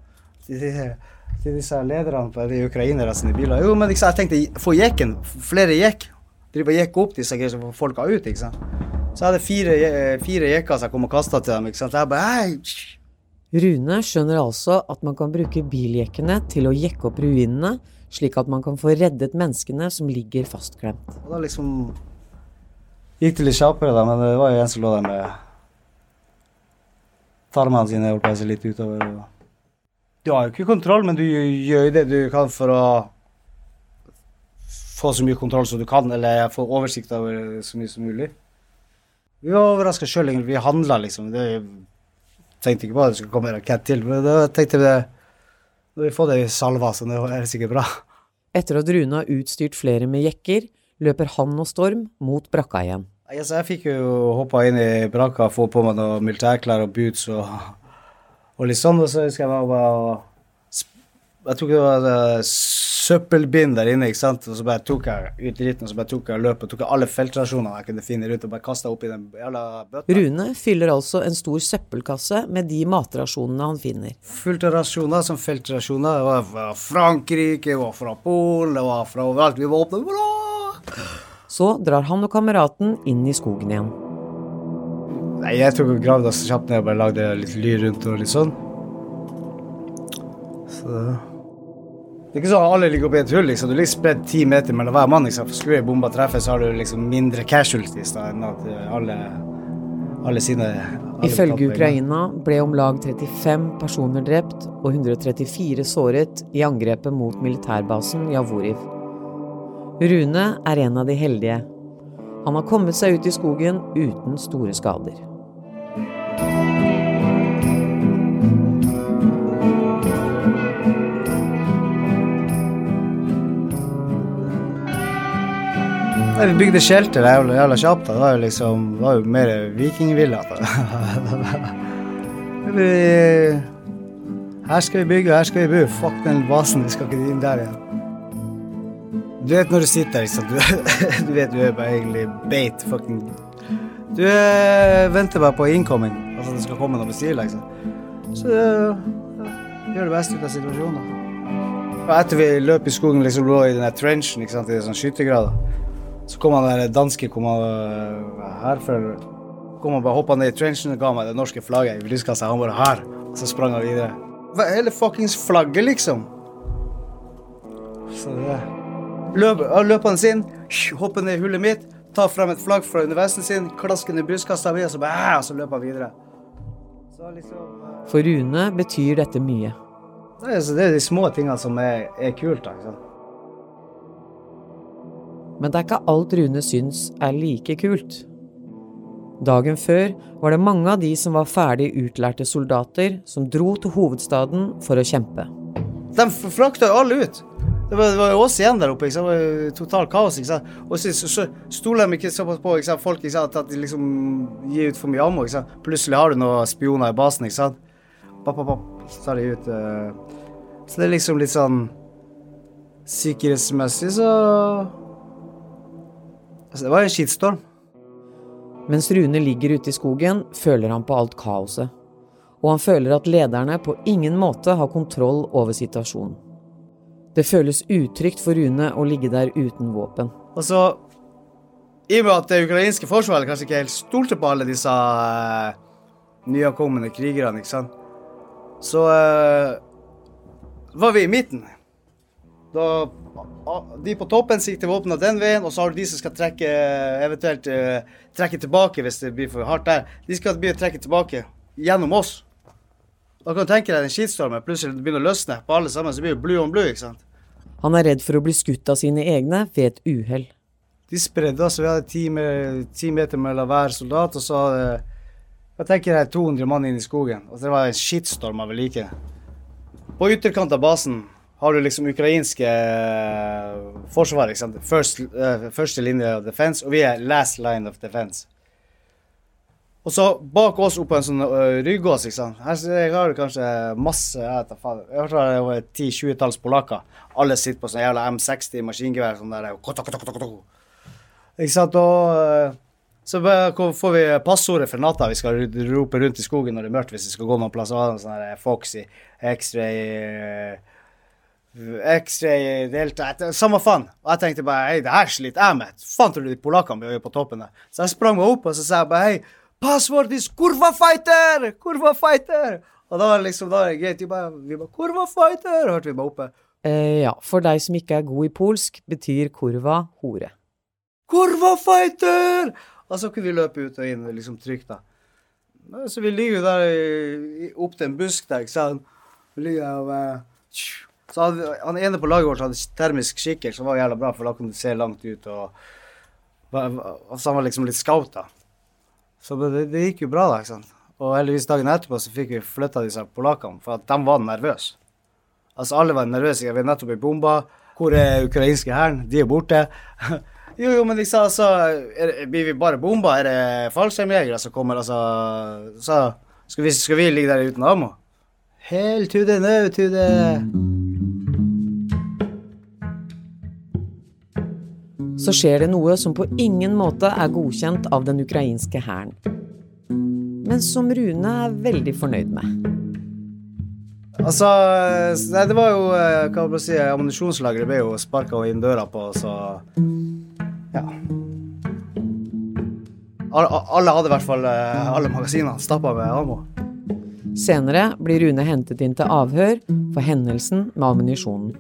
Til, de, til disse lederne på de ukrainerne sine biler. Jo, men sant? jeg tenkte få jekken, flere jekk. Driver og jekker opp disse greiene så får folka ut. ikke sant? Så jeg hadde fire, fire jekker som jeg kom og kasta til dem. ikke sant? Jeg bare Ei! Rune skjønner altså at man kan bruke biljekkene til å jekke opp ruinene, slik at man kan få reddet menneskene som ligger fastklemt. Og da liksom gikk det litt kjappere, da, men det var jo en som lå der med tarmene sine holdt på å litt utover. og- Du har jo ikke kontroll, men du gjør jo det du kan for å få så mye kontroll som du kan, eller få oversikt over så mye som mulig. Vi var overraska sjøl, vi handla liksom. Det, tenkte ikke på at det skulle komme en rakett til, men da tenkte vi det Når vi får det i salva, så det er sikkert bra. Etter at Rune har utstyrt flere med jekker, løper han og Storm mot brakka igjen. Jeg fikk jo hoppa inn i brakka, få på meg noen militærklær og boots og, og litt sånn. Og så husker jeg bare, bare Jeg tok det var eh, søppelbind der inne, ikke sant. Og så bare tok jeg ut dritten, og så bare tok jeg og løp og tok alle feltrasjonene jeg kunne finne rundt, og bare kasta oppi den jævla bøtta. Rune fyller altså en stor søppelkasse med de matrasjonene han finner. Fullt av rasjoner som feltrasjoner. Det var fra Frankrike, det var fra Polen, det var fra overalt. Vi var åpne. Så drar han og kameraten inn i skogen igjen. Nei, jeg tok og gravde oss kjapt ned og bare lagde litt lyd rundt og litt sånn. Så Det er ikke sånn at alle ligger oppi et hull, liksom. Du ligger spredt ti meter mellom hver mann. Liksom. For Skulle ei bombe treffe, så har du liksom mindre casualties da, enn at eh, alle, alle sine alle Ifølge. Ukraina ble om lag 35 personer drept og 134 såret i angrepet mot militærbasen Javoriv. Rune er en av de heldige. Han har kommet seg ut i skogen uten store skader. Nei, vi bygde shelter er jævla, jævla kjapt. da. Det var jo liksom var jo mer vikingvilla. Her skal vi bygge, her skal vi bo. Fuck den basen, vi skal ikke inn der igjen. Du vet når du sitter der? Du, du vet du er bare egentlig bait. Fucking Du eh, venter bare på innkomming, Altså det skal komme noen missiler, liksom. Så eh, gjør det beste ut av situasjonen. Og etter vi løp i skogen, liksom lå i den der trenchen, ikke sant, i sånn skyttergrader. Så kom han der danske kom han her for Kom han bare hoppa ned i trenchen og ga meg det norske flagget i lyskassa. Han bare her. Og så sprang han videre. Hele fuckings flagget, liksom. Så det Løp, ja, han inn, hopper ned i hullet mitt, tar frem et flagg fra undervesten sin, klasker ned brystkassa mi, og så bæ, så løper han videre. Liksom øh, For Rune betyr dette mye. det, er, det er de små tingene som er, er kult. da, ikke sant? Men det er ikke alt Rune syns er like kult. Dagen før var det mange av de som var ferdig utlærte soldater, som dro til hovedstaden for å kjempe. De frakta alle ut. Det var, det var jo oss igjen der oppe. Det var jo totalt kaos. Og så, så, så stoler de ikke såpass på ikke folk ikke at de liksom gir ut for mye ammo. Plutselig har du noen spioner i basen. ikke sant? Papp, papp, papp, så tar de ut uh... Så det er liksom litt sånn Sikkerhetsmessig så Altså, det var en skitstorm. Mens Rune ligger ute i skogen, føler han på alt kaoset. Og han føler at lederne på ingen måte har kontroll over situasjonen. Det føles utrygt for Rune å ligge der uten våpen. Og så I og med at det ukrainske forsvaret kanskje ikke helt stolte på alle disse uh, nyankomne krigerne, ikke sant, så uh, var vi i midten. Da de på toppen sikter våpnene den veien, og så har du de som skal trekke eventuelt uh, trekke tilbake hvis det blir for hardt der. De skal bli trekke tilbake gjennom oss. Da kan du tenke deg den skistormen plutselig begynner å løsne på alle sammen, så blir det blue on blue, ikke sant. Han er redd for å bli skutt av sine egne ved et uhell. De spredde altså, vi hadde ti, ti meter mellom hver soldat, og så hadde jeg tenker jeg 200 mann inn i skogen. Og det var en skittstorm av like. På ytterkant av basen har du liksom ukrainske uh, forsvar. Ikke sant? First, uh, første linje of defense, og vi er last line of defense. Og så bak oss oppå en sånn ryggås, ikke sant. Her har du kanskje masse Jeg vet da Jeg tror det var 10-20-talls polakker. Alle sitter på sånn jævla M60 maskingevær sånn der. Ikke sant. Og så får vi passordet for natta. Vi skal rope rundt i skogen når det er mørkt hvis vi skal gå noen plass. Sånn der Foxy, X-ray X-ray delta Samme faen. Og jeg tenkte bare hei, det her sliter jeg med. Faen tror du de polakkene blir på toppen der. Så jeg sprang meg opp og så sa jeg bare hei, password is kurva fighter! Kurva fighter! Og da var det liksom, da var det greit. Vi bare, vi bare kurva fighter! Hørte vi bare oppe. Eh, ja, for deg som ikke er god i polsk, betyr kurva hore. Kurva fighter! Og så kunne vi løpe ut og inn liksom trygt, da. Så vi ligger jo der opp til en busk der, ikke sant. Vi ligger der og så hadde, Han ene på laget vårt hadde termisk kikkert, som var jævla bra, for da kunne du se langt ut. og, og Så han var liksom litt scout, da. Så det, det, gikk jo bra, da. ikke sant? Og heldigvis dagen etterpå så fikk vi flytta disse polakkene, for at de var nervøse. Altså alle var nervøse. jeg vet nettopp blitt bomba. Hvor er ukrainske hæren? De er borte. jo, jo, men de sa altså Blir vi bare bomba? Er det fallskjermjegere som kommer? Altså så, skal, vi, skal vi ligge der uten ammo? Hell to the no to the så skjer det noe som på ingen måte er godkjent av den ukrainske hæren. Men som Rune er veldig fornøyd med. Altså Nei, det var jo eh, hva skal jeg si, Ammunisjonslageret ble jo sparka inn døra på, så Ja. Alle hadde i hvert fall eh, alle magasinene stappa med ammo. Senere blir Rune hentet inn til avhør for hendelsen med ammunisjonen.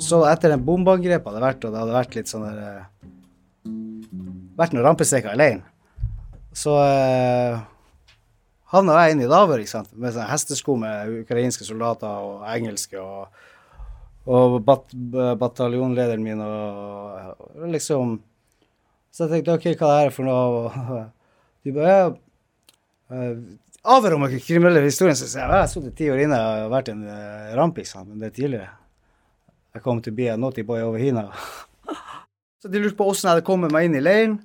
Så etter den bombeangrepet hadde vært, og det hadde vært litt sånn der eh, Vært noen rampestreker alene, så uh, havna jeg inn i Daver ikke sant? med sånne hestesko med ukrainske soldater og engelske. og og bat, bataljonlederen min og, og liksom Så jeg tenkte OK, hva er det for noe? De bare ja, uh, Avhør om kriminelle historien, Så jeg har sittet ti år inne og vært en uh, rampis, men det er tidligere. I come to be a naughty boy over here now. så de lurte på åssen jeg hadde kommet meg inn i leiren,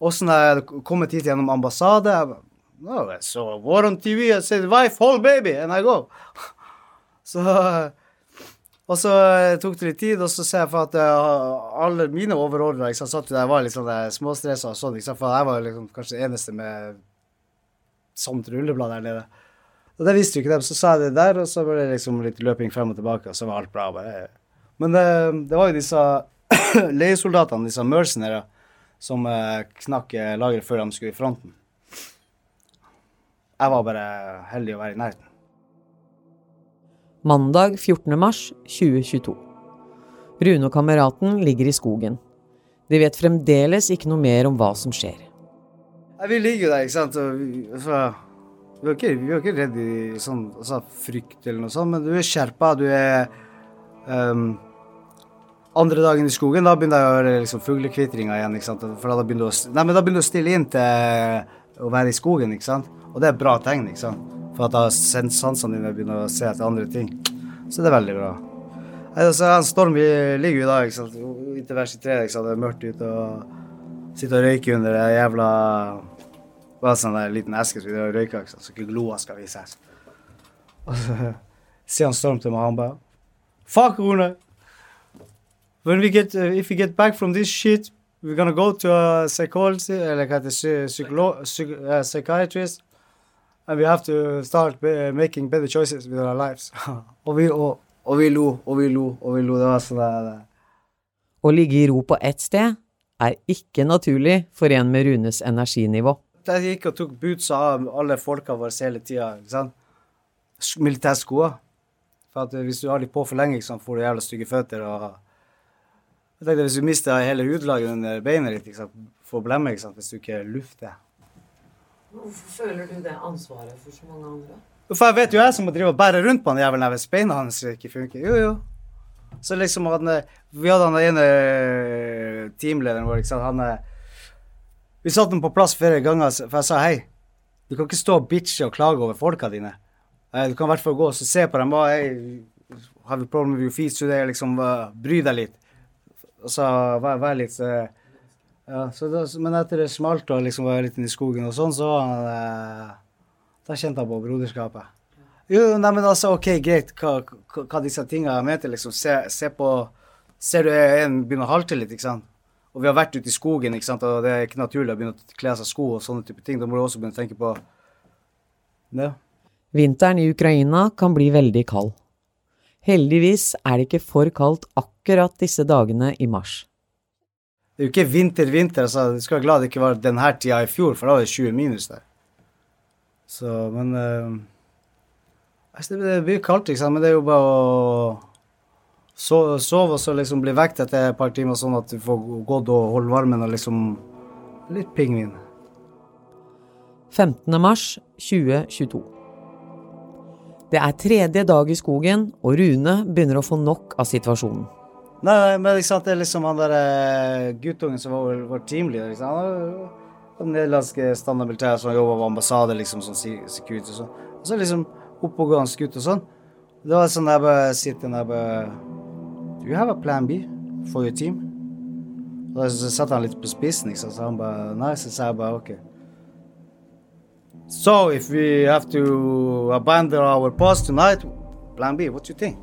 åssen jeg hadde kommet hit gjennom ambassade. No, so war on TV I said, wife, hold baby, and I go. så, og så tok det litt tid, og så ser jeg for at uh, alle mine overordnede satt der, var litt sånn småstressa og sånn, for jeg var liksom kanskje den eneste med sånt rulleblad der nede. Og det visste jo ikke dem, så sa jeg det der, og så ble det liksom litt løping frem og tilbake, og så var alt bra. bare men det, det var jo disse leiesoldatene, disse mercenary, som eh, knakk eh, lageret før de skulle i fronten. Jeg var bare heldig å være i nærheten. Mandag 14. mars 2022. Rune og kameraten ligger i skogen. De vet fremdeles ikke noe mer om hva som skjer. vi ligger jo der, ikke sant. Vi, altså, vi, er ikke, vi er ikke redd i sånn altså, frykt eller noe sånt, men du er skjerpa. Du er um, andre dagen i skogen, da begynner jeg å høre liksom, fuglekvitringa igjen. ikke sant? For da begynner, nei, men da begynner du å stille inn til å være i skogen, ikke sant. Og det er et bra tegn, ikke sant. For at da sansene dine begynner å se etter andre ting. Så det er veldig bra. Altså, en storm vi ligger jo i dag, ikke sant. Inntil vers i tre, ikke sant. Det er mørkt ute og sitter og røyker under det jævla Bare sånn der liten eske som vi røyker, ikke sant. Så ikke gloa skal vises. Og så sier han Storm til meg, han bare Fuck, Rune! When we get uh, if we get back from this shit, we're gonna go to a psychologist, uh, like at a psycholo- psych- uh, psychiatrist, and we have to start be- making better choices with our lives. og, vi, og, og, vi lo, og vi lo, og vi lo. Det var sånn der Å ligge i ro på ett sted er ikke naturlig for en med Runes energinivå. Jeg gikk og tok bootsa av alle folka våre hele tida. Militærskoa. For at hvis du har de på for lenge, så får du jævla stygge føtter. og jeg tenkte Hvis du mister hele hudlaget under beinet ditt, ikke sant? får blemme ikke sant? hvis du ikke lufter. Hvorfor føler du det ansvaret for så mange andre? For jeg vet jo jeg som må drive og bære rundt på han jævelen hvis beina hans ikke funker. Jo, jo. Så liksom han, Vi hadde han ene teamlederen vår, ikke sant. Han Vi satte ham på plass flere ganger, for jeg sa hei, du kan ikke stå og bitche og klage over folka dine. Du kan i hvert fall gå og se på dem. Hei, har vi problemer med your feet today? Liksom, bry deg litt. Og så var jeg litt ja, da, Men etter det smalt og liksom var litt inne i skogen og sånn, så eh, Da kjente jeg på broderskapet. Jo, nei, men altså, OK, greit, hva, hva, disse tingene med til, liksom. Se, se, på Ser du en begynner å halte litt, ikke sant? Og vi har vært ute i skogen, ikke sant? og det er ikke naturlig å begynne å kle seg sko og sånne type ting. Da må du også begynne å tenke på det. Vinteren i Ukraina kan bli veldig kald. Heldigvis er det ikke for kaldt akkurat disse dagene i mars. Det er jo ikke vinter-vinter. altså Du skal være glad det ikke var denne tida i fjor, for da var det 20 minus der. Så, men uh, Det blir kaldt, sant, men det er jo bare å sove og så liksom bli vekt etter et par timer, sånn at du får gått og holde varmen og liksom Litt pingvin. 15. mars 2022. Det er tredje dag i skogen, og Rune begynner å få nok av situasjonen. Nei, nei men sant, det er liksom han der uh, guttungen som var vår teamleader. Liksom. Var nederlandske standardmilitæret som jobba på ambassade, liksom, sånn security og sånn. Og så liksom oppegående gutt og sånn. Det var sånn jeg bare sitter der bare Do you have a plan B for your team? Og så satte han litt på spissen, sant. Så han bare Nei, så sa jeg bare OK. So if we have to abandon our post tonight, plan B, what do you think?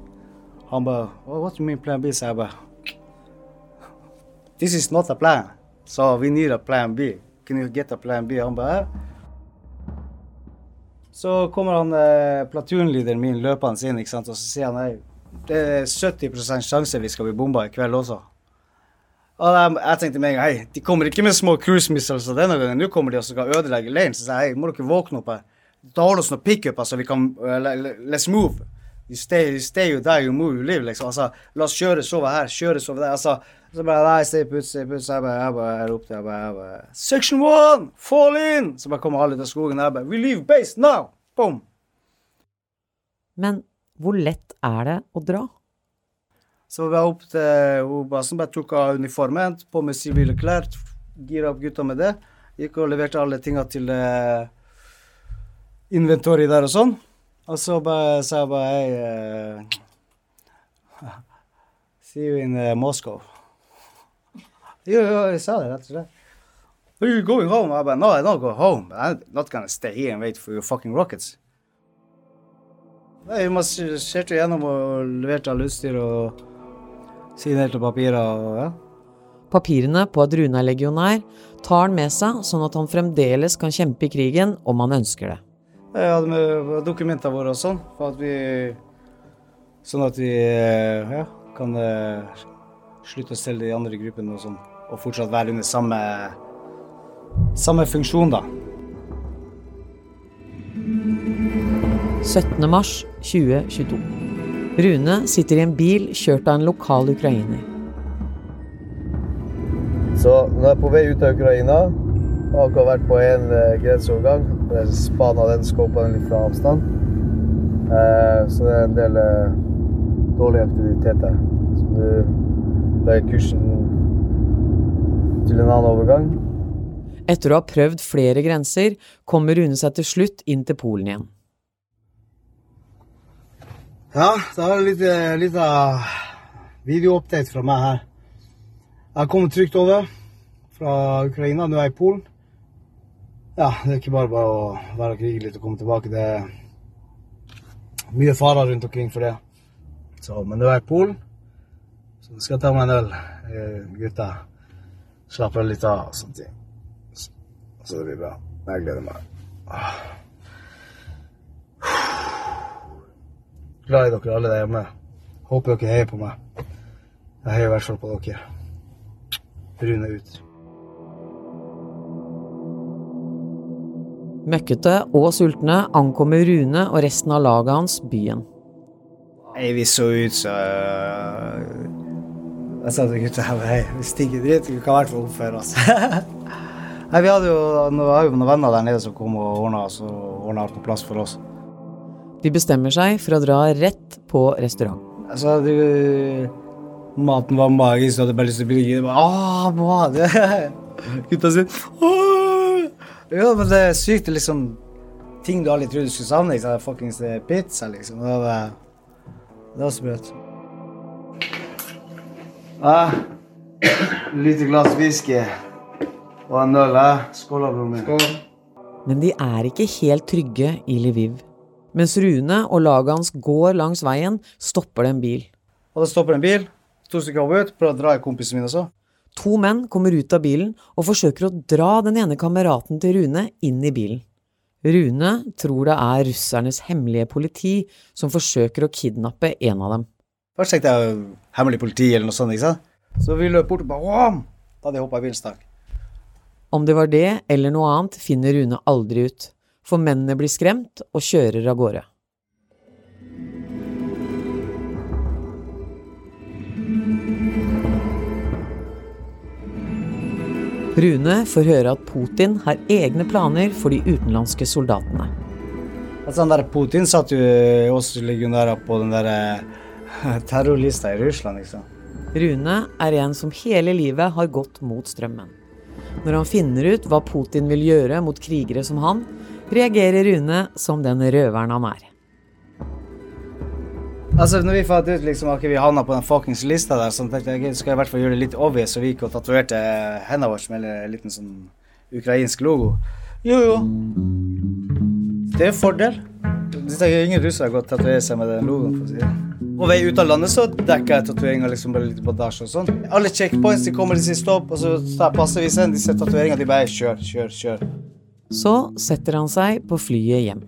Well, What do you mean plan B? Bare This is not a plan. So we need a plan B. Can you get a plan B? Han bare Så kommer han eh, platunlederen min løpende inn, ikke sant? og så sier han nei, det er 70 sjanse vi skal bli bomba i kveld også. Og jeg, jeg tenkte med en gang hei, de kommer ikke med små cruise missiles denne gangen. Nå kommer de og skal ødelegge leiren. Så jeg sa hei, må dere våkne opp her. Da har oss noen pickuper, altså. Vi kan uh, Let's move. You stay, you stay, you die, you move, you live, liksom. Altså, la oss kjøre sove her, kjøre sove der. Altså, så bare Nei, stay put, stay put. Så jeg bare, jeg bare, jeg ropte, jeg bare, jeg bare Section one, fall in! Så bare kommer alle ut av skogen. Jeg bare We leave base now! Boom! Men hvor lett er det å dra? Så vi opp til hun basen, bare tok av uniformen, på med sivile klær, gira opp gutta med det. Gikk og leverte alle tinga til uh, inventoriet der og sånn. Og så bare, sa jeg bare Hei uh, See you in uh, Moscow. Jo, jo, jeg sa det rett og slett. Are you going home? I bare, no, I don't go home. I'm not gonna stay here and wait for your fucking rockets. Nei, Vi marsjerte gjennom og leverte all utstyr og signerte papirer og ja. Papirene på at Rune er legionær tar han med seg, sånn at han fremdeles kan kjempe i krigen om han ønsker det. Jeg hadde med dokumentene våre og sånn, for at vi Sånn at vi ja, kan slutte å til de andre gruppene og sånn, og fortsatt være under samme, samme funksjon, da. 17. mars 2022. Rune sitter i en bil kjørt av en lokal ukrainer. Så nå er jeg på vei ut av Ukraina. Jeg har akkurat vært på en eh, grenseovergang. Jeg spana den, skåpa den litt fra avstand. Eh, så det er en del eh, dårlige aktiviteter. Så du legger kursen til en annen overgang. Etter å ha prøvd flere grenser, kommer Rune seg til slutt inn til Polen igjen. Ja, da er det litt, liten videoupdate fra meg her. Jeg har kommet trygt over fra Ukraina. Nå er jeg i Polen. Ja, det er ikke bare bare å være og krige litt og komme tilbake. Det er mye farer rundt omkring for det. Så, men nå er jeg i Polen, så jeg skal ta meg en øl. Eh, gutta slapper litt av og sånne ting. Så det blir bra. Jeg gleder meg. Glad i dere alle der hjemme. Håper dere heier på meg. Jeg heier i hvert fall på dere. Rune ut. Møkkete og sultne ankommer Rune og resten av laget hans byen. Nei, vi så ut så Jeg sa til gutta hei, vi stikker dritt, vi kan i hvert fall oppføre oss. Nei, vi hadde jo, noen venner der nede som kom og ordna og ordna alt på plass for oss. De bestemmer seg for å dra rett på restaurant. Altså, du, maten var magisk, og hadde bare lyst til å bli mat! Gutta sier «Åh!» Ja, men det er sykt. Det er liksom ting du aldri trodde du skulle savne. Ikke er Fuckings pizza, liksom. Det var, det var sprøtt. Ah, lite glass whisky og en øl, eh? Skål, broren min. Men de er ikke helt trygge i Lviv. Mens Rune og laget hans går langs veien, stopper det en bil. Og det stopper en bil. To stykker hopper ut. Prøver å dra i kompisen min også. To menn kommer ut av bilen og forsøker å dra den ene kameraten til Rune inn i bilen. Rune tror det er russernes hemmelige politi som forsøker å kidnappe en av dem. Først tenkte jeg hemmelig politi eller noe sånt. ikke sant? Så vi løp bort og bare Wam! Da hadde jeg hoppa i bilen. Om det var det eller noe annet, finner Rune aldri ut, for mennene blir skremt og kjører av gårde. Rune får høre at Putin har egne planer for de utenlandske soldatene. Altså, Putin satt jo også legionærer på den der eh, terrorlista i Russland, liksom. Rune er en som hele livet har gått mot strømmen. Når han finner ut hva Putin vil gjøre mot krigere som han, reagerer Rune som den røveren han er. Altså, når vi fant ut liksom, at vi havna på den fuckings lista der, så tenkte jeg ok, skal jeg i hvert fall gjøre det litt obvious, så vi gikk og tatoverte hendene våre med en liten sånn ukrainsk logo. Jo, jo. Det er en fordel. Det er ingen russere har gått tatovere seg med den logoen. for å si det. På vei ut av landet så dekker jeg tatoveringer liksom bare litt bandasje og sånn. Alle checkpoints de kommer, de sier stopp, og så tar passevis inn. ser tatoveringene de bare kjør, kjør, kjør. Så setter han seg på flyet hjem.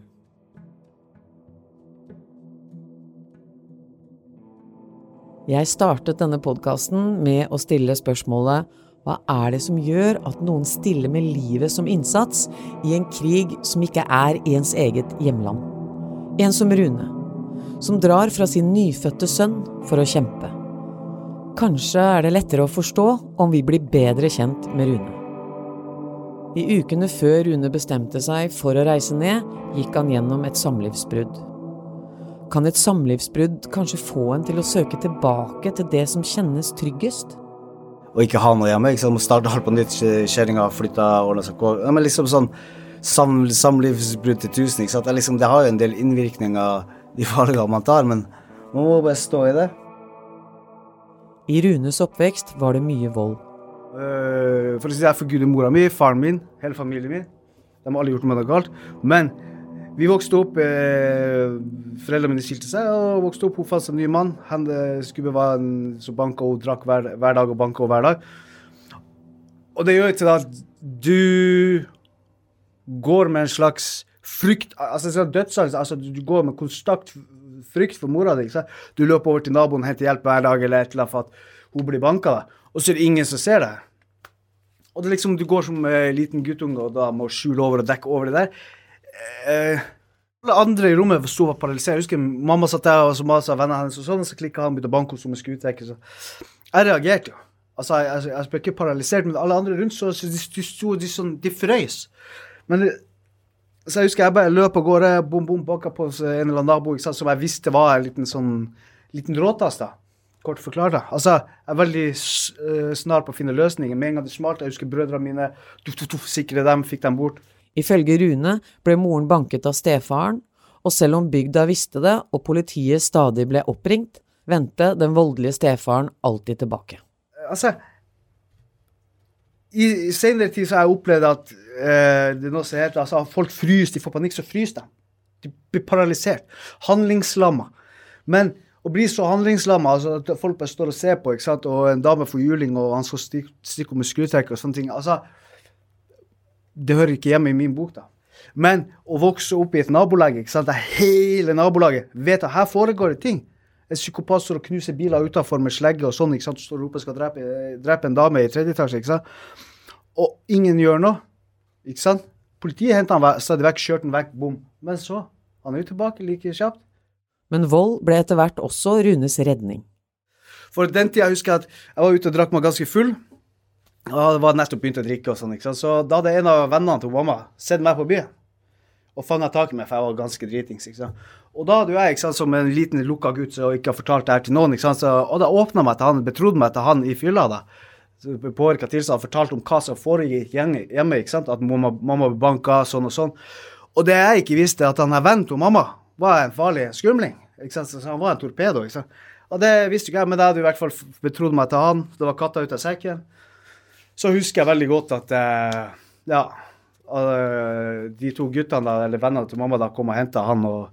Jeg startet denne podkasten med å stille spørsmålet hva er det som gjør at noen stiller med livet som innsats i en krig som ikke er i ens eget hjemland? En som Rune, som drar fra sin nyfødte sønn for å kjempe. Kanskje er det lettere å forstå om vi blir bedre kjent med Rune. I ukene før Rune bestemte seg for å reise ned, gikk han gjennom et samlivsbrudd. Kan et samlivsbrudd kanskje få en til å søke tilbake til det som kjennes tryggest? Å ikke ha noe hjemme. ikke sant? Må starte alt på nytt. Kjerringa flytta, seg kår. Ja, men liksom sånn sam, samlivsbrudd til tusen. ikke sant? Det, liksom, det har jo en del innvirkninger, de valgene man tar, men man må bare stå i det. I Runes oppvekst var det mye vold. Uh, for å si jeg forguder mora mi, faren min, hele familien min. De har alle gjort noe galt. Men vi vokste opp eh, Foreldrene mine skilte seg og vokste opp. Hun fant seg en ny mann. Han eh, skulle være en som banka og drakk hver, hver dag og banka hver dag. Og det gjør til at du går med en slags frykt altså sånn dødsangst. Altså, du går med konstant frykt for mora di. Du løper over til naboen og henter hjelp hver dag eller et eller annet for at hun blir banka, og så er det ingen som ser deg. Og det er liksom, Du går som uh, liten guttunge og da må skjule over og dekke over det der. Uh, alle andre i rommet sto og var paralysert. Jeg husker mamma satt der og så masa vennene hennes, og sånn, og så klikka han begynte å banke henne som en skuterrekke. Jeg reagerte jo. Altså, jeg, jeg, jeg ble ikke paralysert, men alle andre rundt så, så de, de sto de, sånn, de frøys. Men så jeg husker jeg bare løp av gårde, bom, bom, banka på en eller annen nabo som jeg visste var en liten sånn liten råtass. da. Kort forklart. da. Altså, Jeg er veldig uh, snar på å finne løsninger. Med en gang det smalt, jeg husker brødrene mine, du, tuff, tuff, sikre dem, fikk dem bort. Ifølge Rune ble moren banket av stefaren, og selv om bygda visste det og politiet stadig ble oppringt, vendte den voldelige stefaren alltid tilbake. Altså, i, i senere tid så har jeg opplevd at eh, det er noe som heter altså, folk fryser, de får panikk, så fryser de. De blir paralysert. Handlingslamma. Men å bli så handlingslamma, altså at folk bare står og ser på, ikke sant? og en dame får juling, og han skal stikke, stikke med skrutrekker og sånne ting altså, Det hører ikke hjemme i min bok, da. Men å vokse opp i et nabolag, der hele nabolaget vet at her foregår det ting. En psykopat står og knuser biler utafor med slegge og sånn, ikke sant. Står og roper skal drepe, drepe en dame i tredje etasje, ikke sant. Og ingen gjør noe, ikke sant. Politiet henter han stadig vekk, kjørte han vekk, bom. Men så, han er jo tilbake like kjapt. Men vold ble etter hvert også Runes redning. For den tida husker jeg at jeg var ute og drakk meg ganske full. Og jeg var nettopp begynt å drikke og sånn, ikke sant. Så da hadde en av vennene til mamma sett meg på byen og fanga tak i meg, for jeg var ganske dritings. ikke sant? Og da hadde jeg ikke sant, som en liten lukka gutt som ikke har fortalt det her til noen, ikke sant? Så, og da åpna meg til han, betrodde meg til han i fylla. da, Påvirka tilstand, fortalte om hva som foregikk hjemme, ikke sant? at mamma, mamma banka, sånn og sånn. Og det jeg ikke visste, at han er venn til mamma var en farlig skumling. han var en torpedo. Og det visste ikke jeg, men jeg hadde i hvert fall betrodd meg til han. Det var katta ut av sekken. Så husker jeg veldig godt at eh, ja, eh, de to guttene, eller vennene til mamma, da kom og henta han. og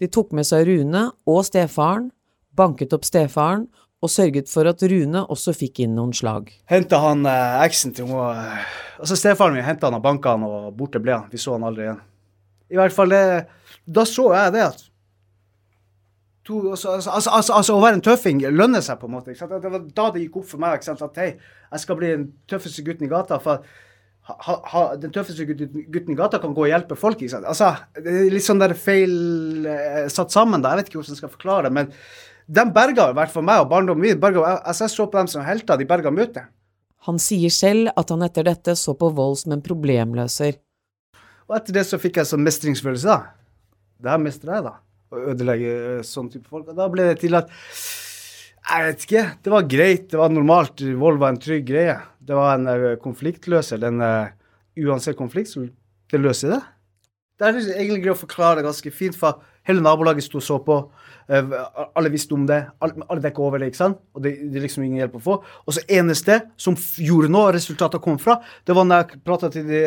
De tok med seg Rune og stefaren, banket opp stefaren og sørget for at Rune også fikk inn noen slag. henta han eh, eksen til eh, altså Stefaren min henta han og banka han, og borte ble han. Vi så han aldri igjen. I hvert fall det, Da så jeg det at to, altså, altså, altså, altså, altså, Å være en tøffing lønner seg, på en måte. Det var da det gikk opp for meg at hei, jeg skal bli den tøffeste gutten i gata. for ha, ha, Den tøffeste gutten, i gata kan gå og hjelpe folk. Ikke sant? Altså, det er litt sånn der feil eh, satt sammen. da, Jeg vet ikke hvordan jeg skal forklare det. men de berga i hvert fall meg og barndommen min. berga- Altså, jeg så på dem som helter. De berga møtet. Han sier selv at han etter dette så på vold som en problemløser. Og etter det så fikk jeg sånn mestringsfølelse, da. Det her mestrer jeg, da. Å ødelegge eh, sånn type folk. Og da ble det til at Jeg vet ikke. Det var greit. Det var normalt. Vold var en trygg greie. Det var en eh, konfliktløser. Den uh, Uansett konflikt, så det løser det. Det er egentlig greit å forklare ganske fint, for hele nabolaget sto og så på. Eh, alle visste om det. Alle, dekka over det, ikke sant? Og det, det er liksom ingen hjelp å få. Og så eneste som gjorde noe, resultatet kom fra, det var når jeg prata til de,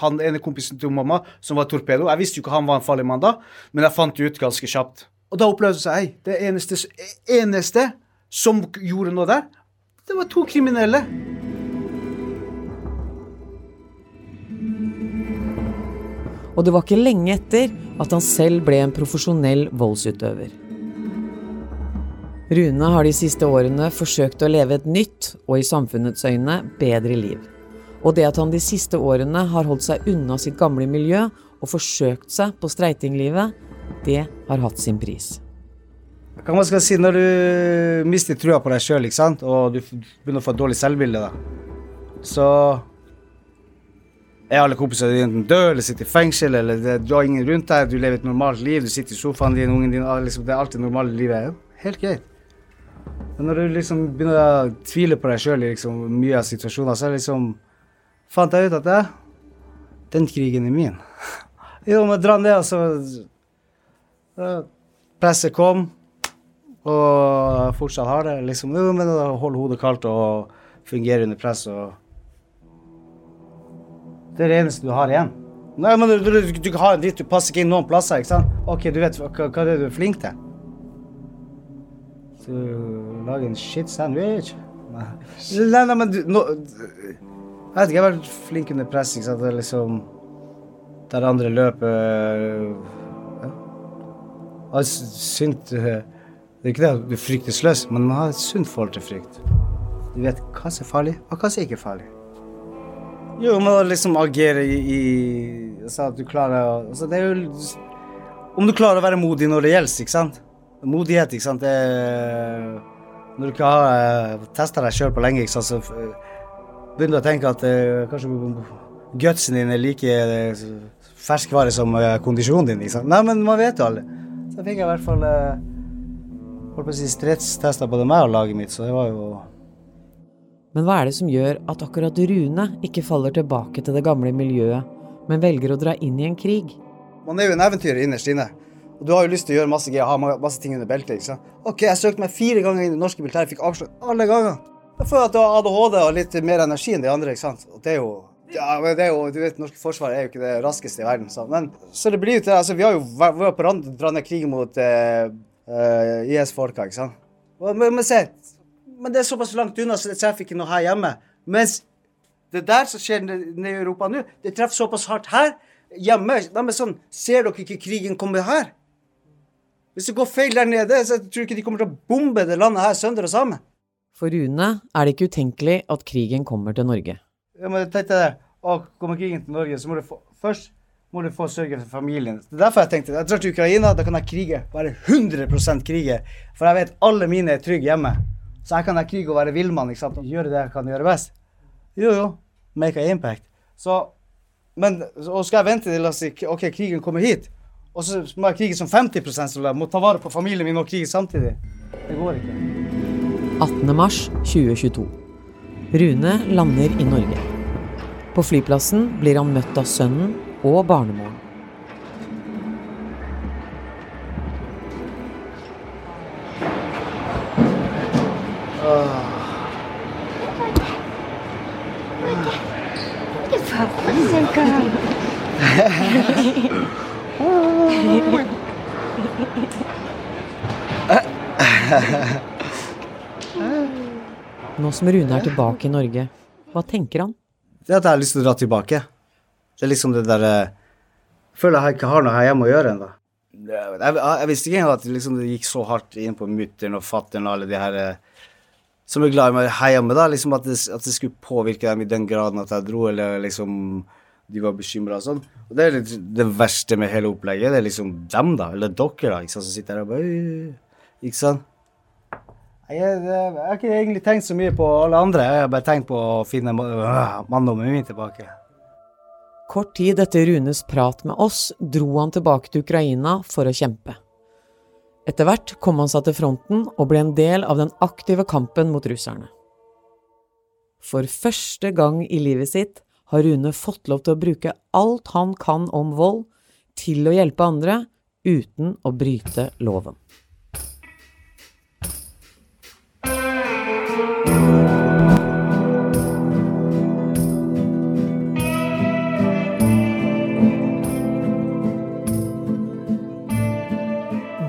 han ene kompisen til mamma, som var torpedo. Jeg visste jo ikke han var en farlig mann da, men jeg fant det ut ganske kjapt. Og da opplevde jeg seg, det eneste, eneste som gjorde noe der, det var to kriminelle. Og det var ikke lenge etter at han selv ble en profesjonell voldsutøver. Rune har de siste årene forsøkt å leve et nytt, og i samfunnets øyne bedre liv. Og det at han de siste årene har holdt seg unna sitt gamle miljø og forsøkt seg på streitinglivet, det har hatt sin pris. Hva man skal si når du mister trua på deg sjøl, og du begynner å få et dårlig selvbilde, da, så er alle kompisene dine døde eller sitter i fengsel, eller det, har ingen rundt deg, du lever et normalt liv, du sitter i sofaen din, ungen din, liksom, det er det normale livet er. Helt greit. Men når du liksom begynner å tvile på deg sjøl i liksom, mye av situasjoner, så er det liksom Fant jeg ut at ja, den krigen er min. jo, men dra ned, og så ja, Presset kom, og fortsatt har det. liksom, jo, men Hold hodet kaldt og fungere under press. og Det er det eneste du har igjen. Nei, men du, du, du har en dritt, du passer ikke inn noen plasser. ikke sant? OK, du vet hva, hva er det du er flink til? Så lage en shit sandwich? Nei, nei, nei men du nå, Jeg vet ikke, jeg har vært flink under press. ikke sant? Det er liksom Der andre løper ja. Altså, eh, Det er ikke det at du frykter sløs, men man har et sunt forhold til frykt. Du vet hva som er farlig, og hva som ikke er farlig. Jo, men å liksom agere i, i Så at du klarer å altså det er jo Om du klarer å være modig når det gjelder, ikke sant? Modighet, ikke sant, det Når du ikke har uh, testa deg sjøl på lenge, ikke sant, så eh, begynner du å tenke at eh, kanskje gutsen din er like eh, ferskvare som eh, kondisjonen din. Ikke sant? Nei, men man vet jo aldri. Så fikk jeg i hvert fall holdt på å si stresstester både meg og laget mitt, så det var jo Men hva er det som gjør at akkurat Rune ikke faller tilbake til det gamle miljøet, men velger å dra inn i en krig? Man er jo en eventyrer innerst inne. Og du har jo lyst til å gjøre masse greier, ha masse ting under beltet. ikke sant? OK, jeg søkte meg fire ganger inn i det norske militæret, fikk avslag alle ganger. Jeg føler at du har ADHD og litt mer energi enn de andre, ikke sant. Og det er jo ja, men det er jo, du vet, norske forsvaret er jo ikke det raskeste i verden. Så, men, så det blir jo til altså, Vi har jo vært på randen til å dra ned krigen mot eh, eh, IS-folka, ikke sant. Men, men se, men det er såpass langt unna, så det treffer ikke noe her hjemme. Mens det der som skjer nede i Europa nå, det treffer såpass hardt her hjemme. De er sånn Ser dere ikke krigen komme her? Hvis det går feil der nede, så tror jeg ikke de kommer til å bombe det landet her sønder og sammen. For Rune er det ikke utenkelig at krigen kommer til Norge. Jeg må tenke det. Å, kommer krigen til Norge, så må du få, først må du få sørge for familien. Det er derfor jeg tenkte jeg drar til Ukraina, da kan jeg krige. Være 100% krige. For jeg vet alle mine er trygge hjemme. Så jeg kan være krig og være villmann og gjøre det jeg kan gjøre best. Jo, jo. Make a impact. Så, men og skal jeg vente til at ok, krigen kommer hit, og så må jeg krige som 50% soldat, må ta vare på familien min og krige samtidig. Det går ikke. 18. mars 2022. Rune lander i Norge. På flyplassen blir han møtt av sønnen og barnemoren. Som Rune er tilbake i Norge, hva tenker han? det at jeg har lyst til å dra tilbake. Det er liksom det der Jeg føler jeg ikke har noe her hjemme å gjøre ennå. Jeg, jeg, jeg, visste ikke engang at liksom, det gikk så hardt inn på mutter'n og fatter'n og alle de her eh, som er glad i meg her hjemme, da. Liksom at det, at det, skulle påvirke dem i den graden at jeg dro, eller liksom de var bekymra og sånn. Og det er litt, det verste med hele opplegget. Det er liksom dem, da. Eller dere, da. Ikke sant, som sitter her og bare Ikke sant? Jeg, har ikke egentlig tenkt så mye på alle andre. Jeg har bare tenkt på å finne øh, manndommen min tilbake. Kort tid etter Runes prat med oss dro han tilbake til Ukraina for å kjempe. Etter hvert kom han seg til fronten og ble en del av den aktive kampen mot russerne. For første gang i livet sitt har Rune fått lov til å bruke alt han kan om vold, til å hjelpe andre uten å bryte loven.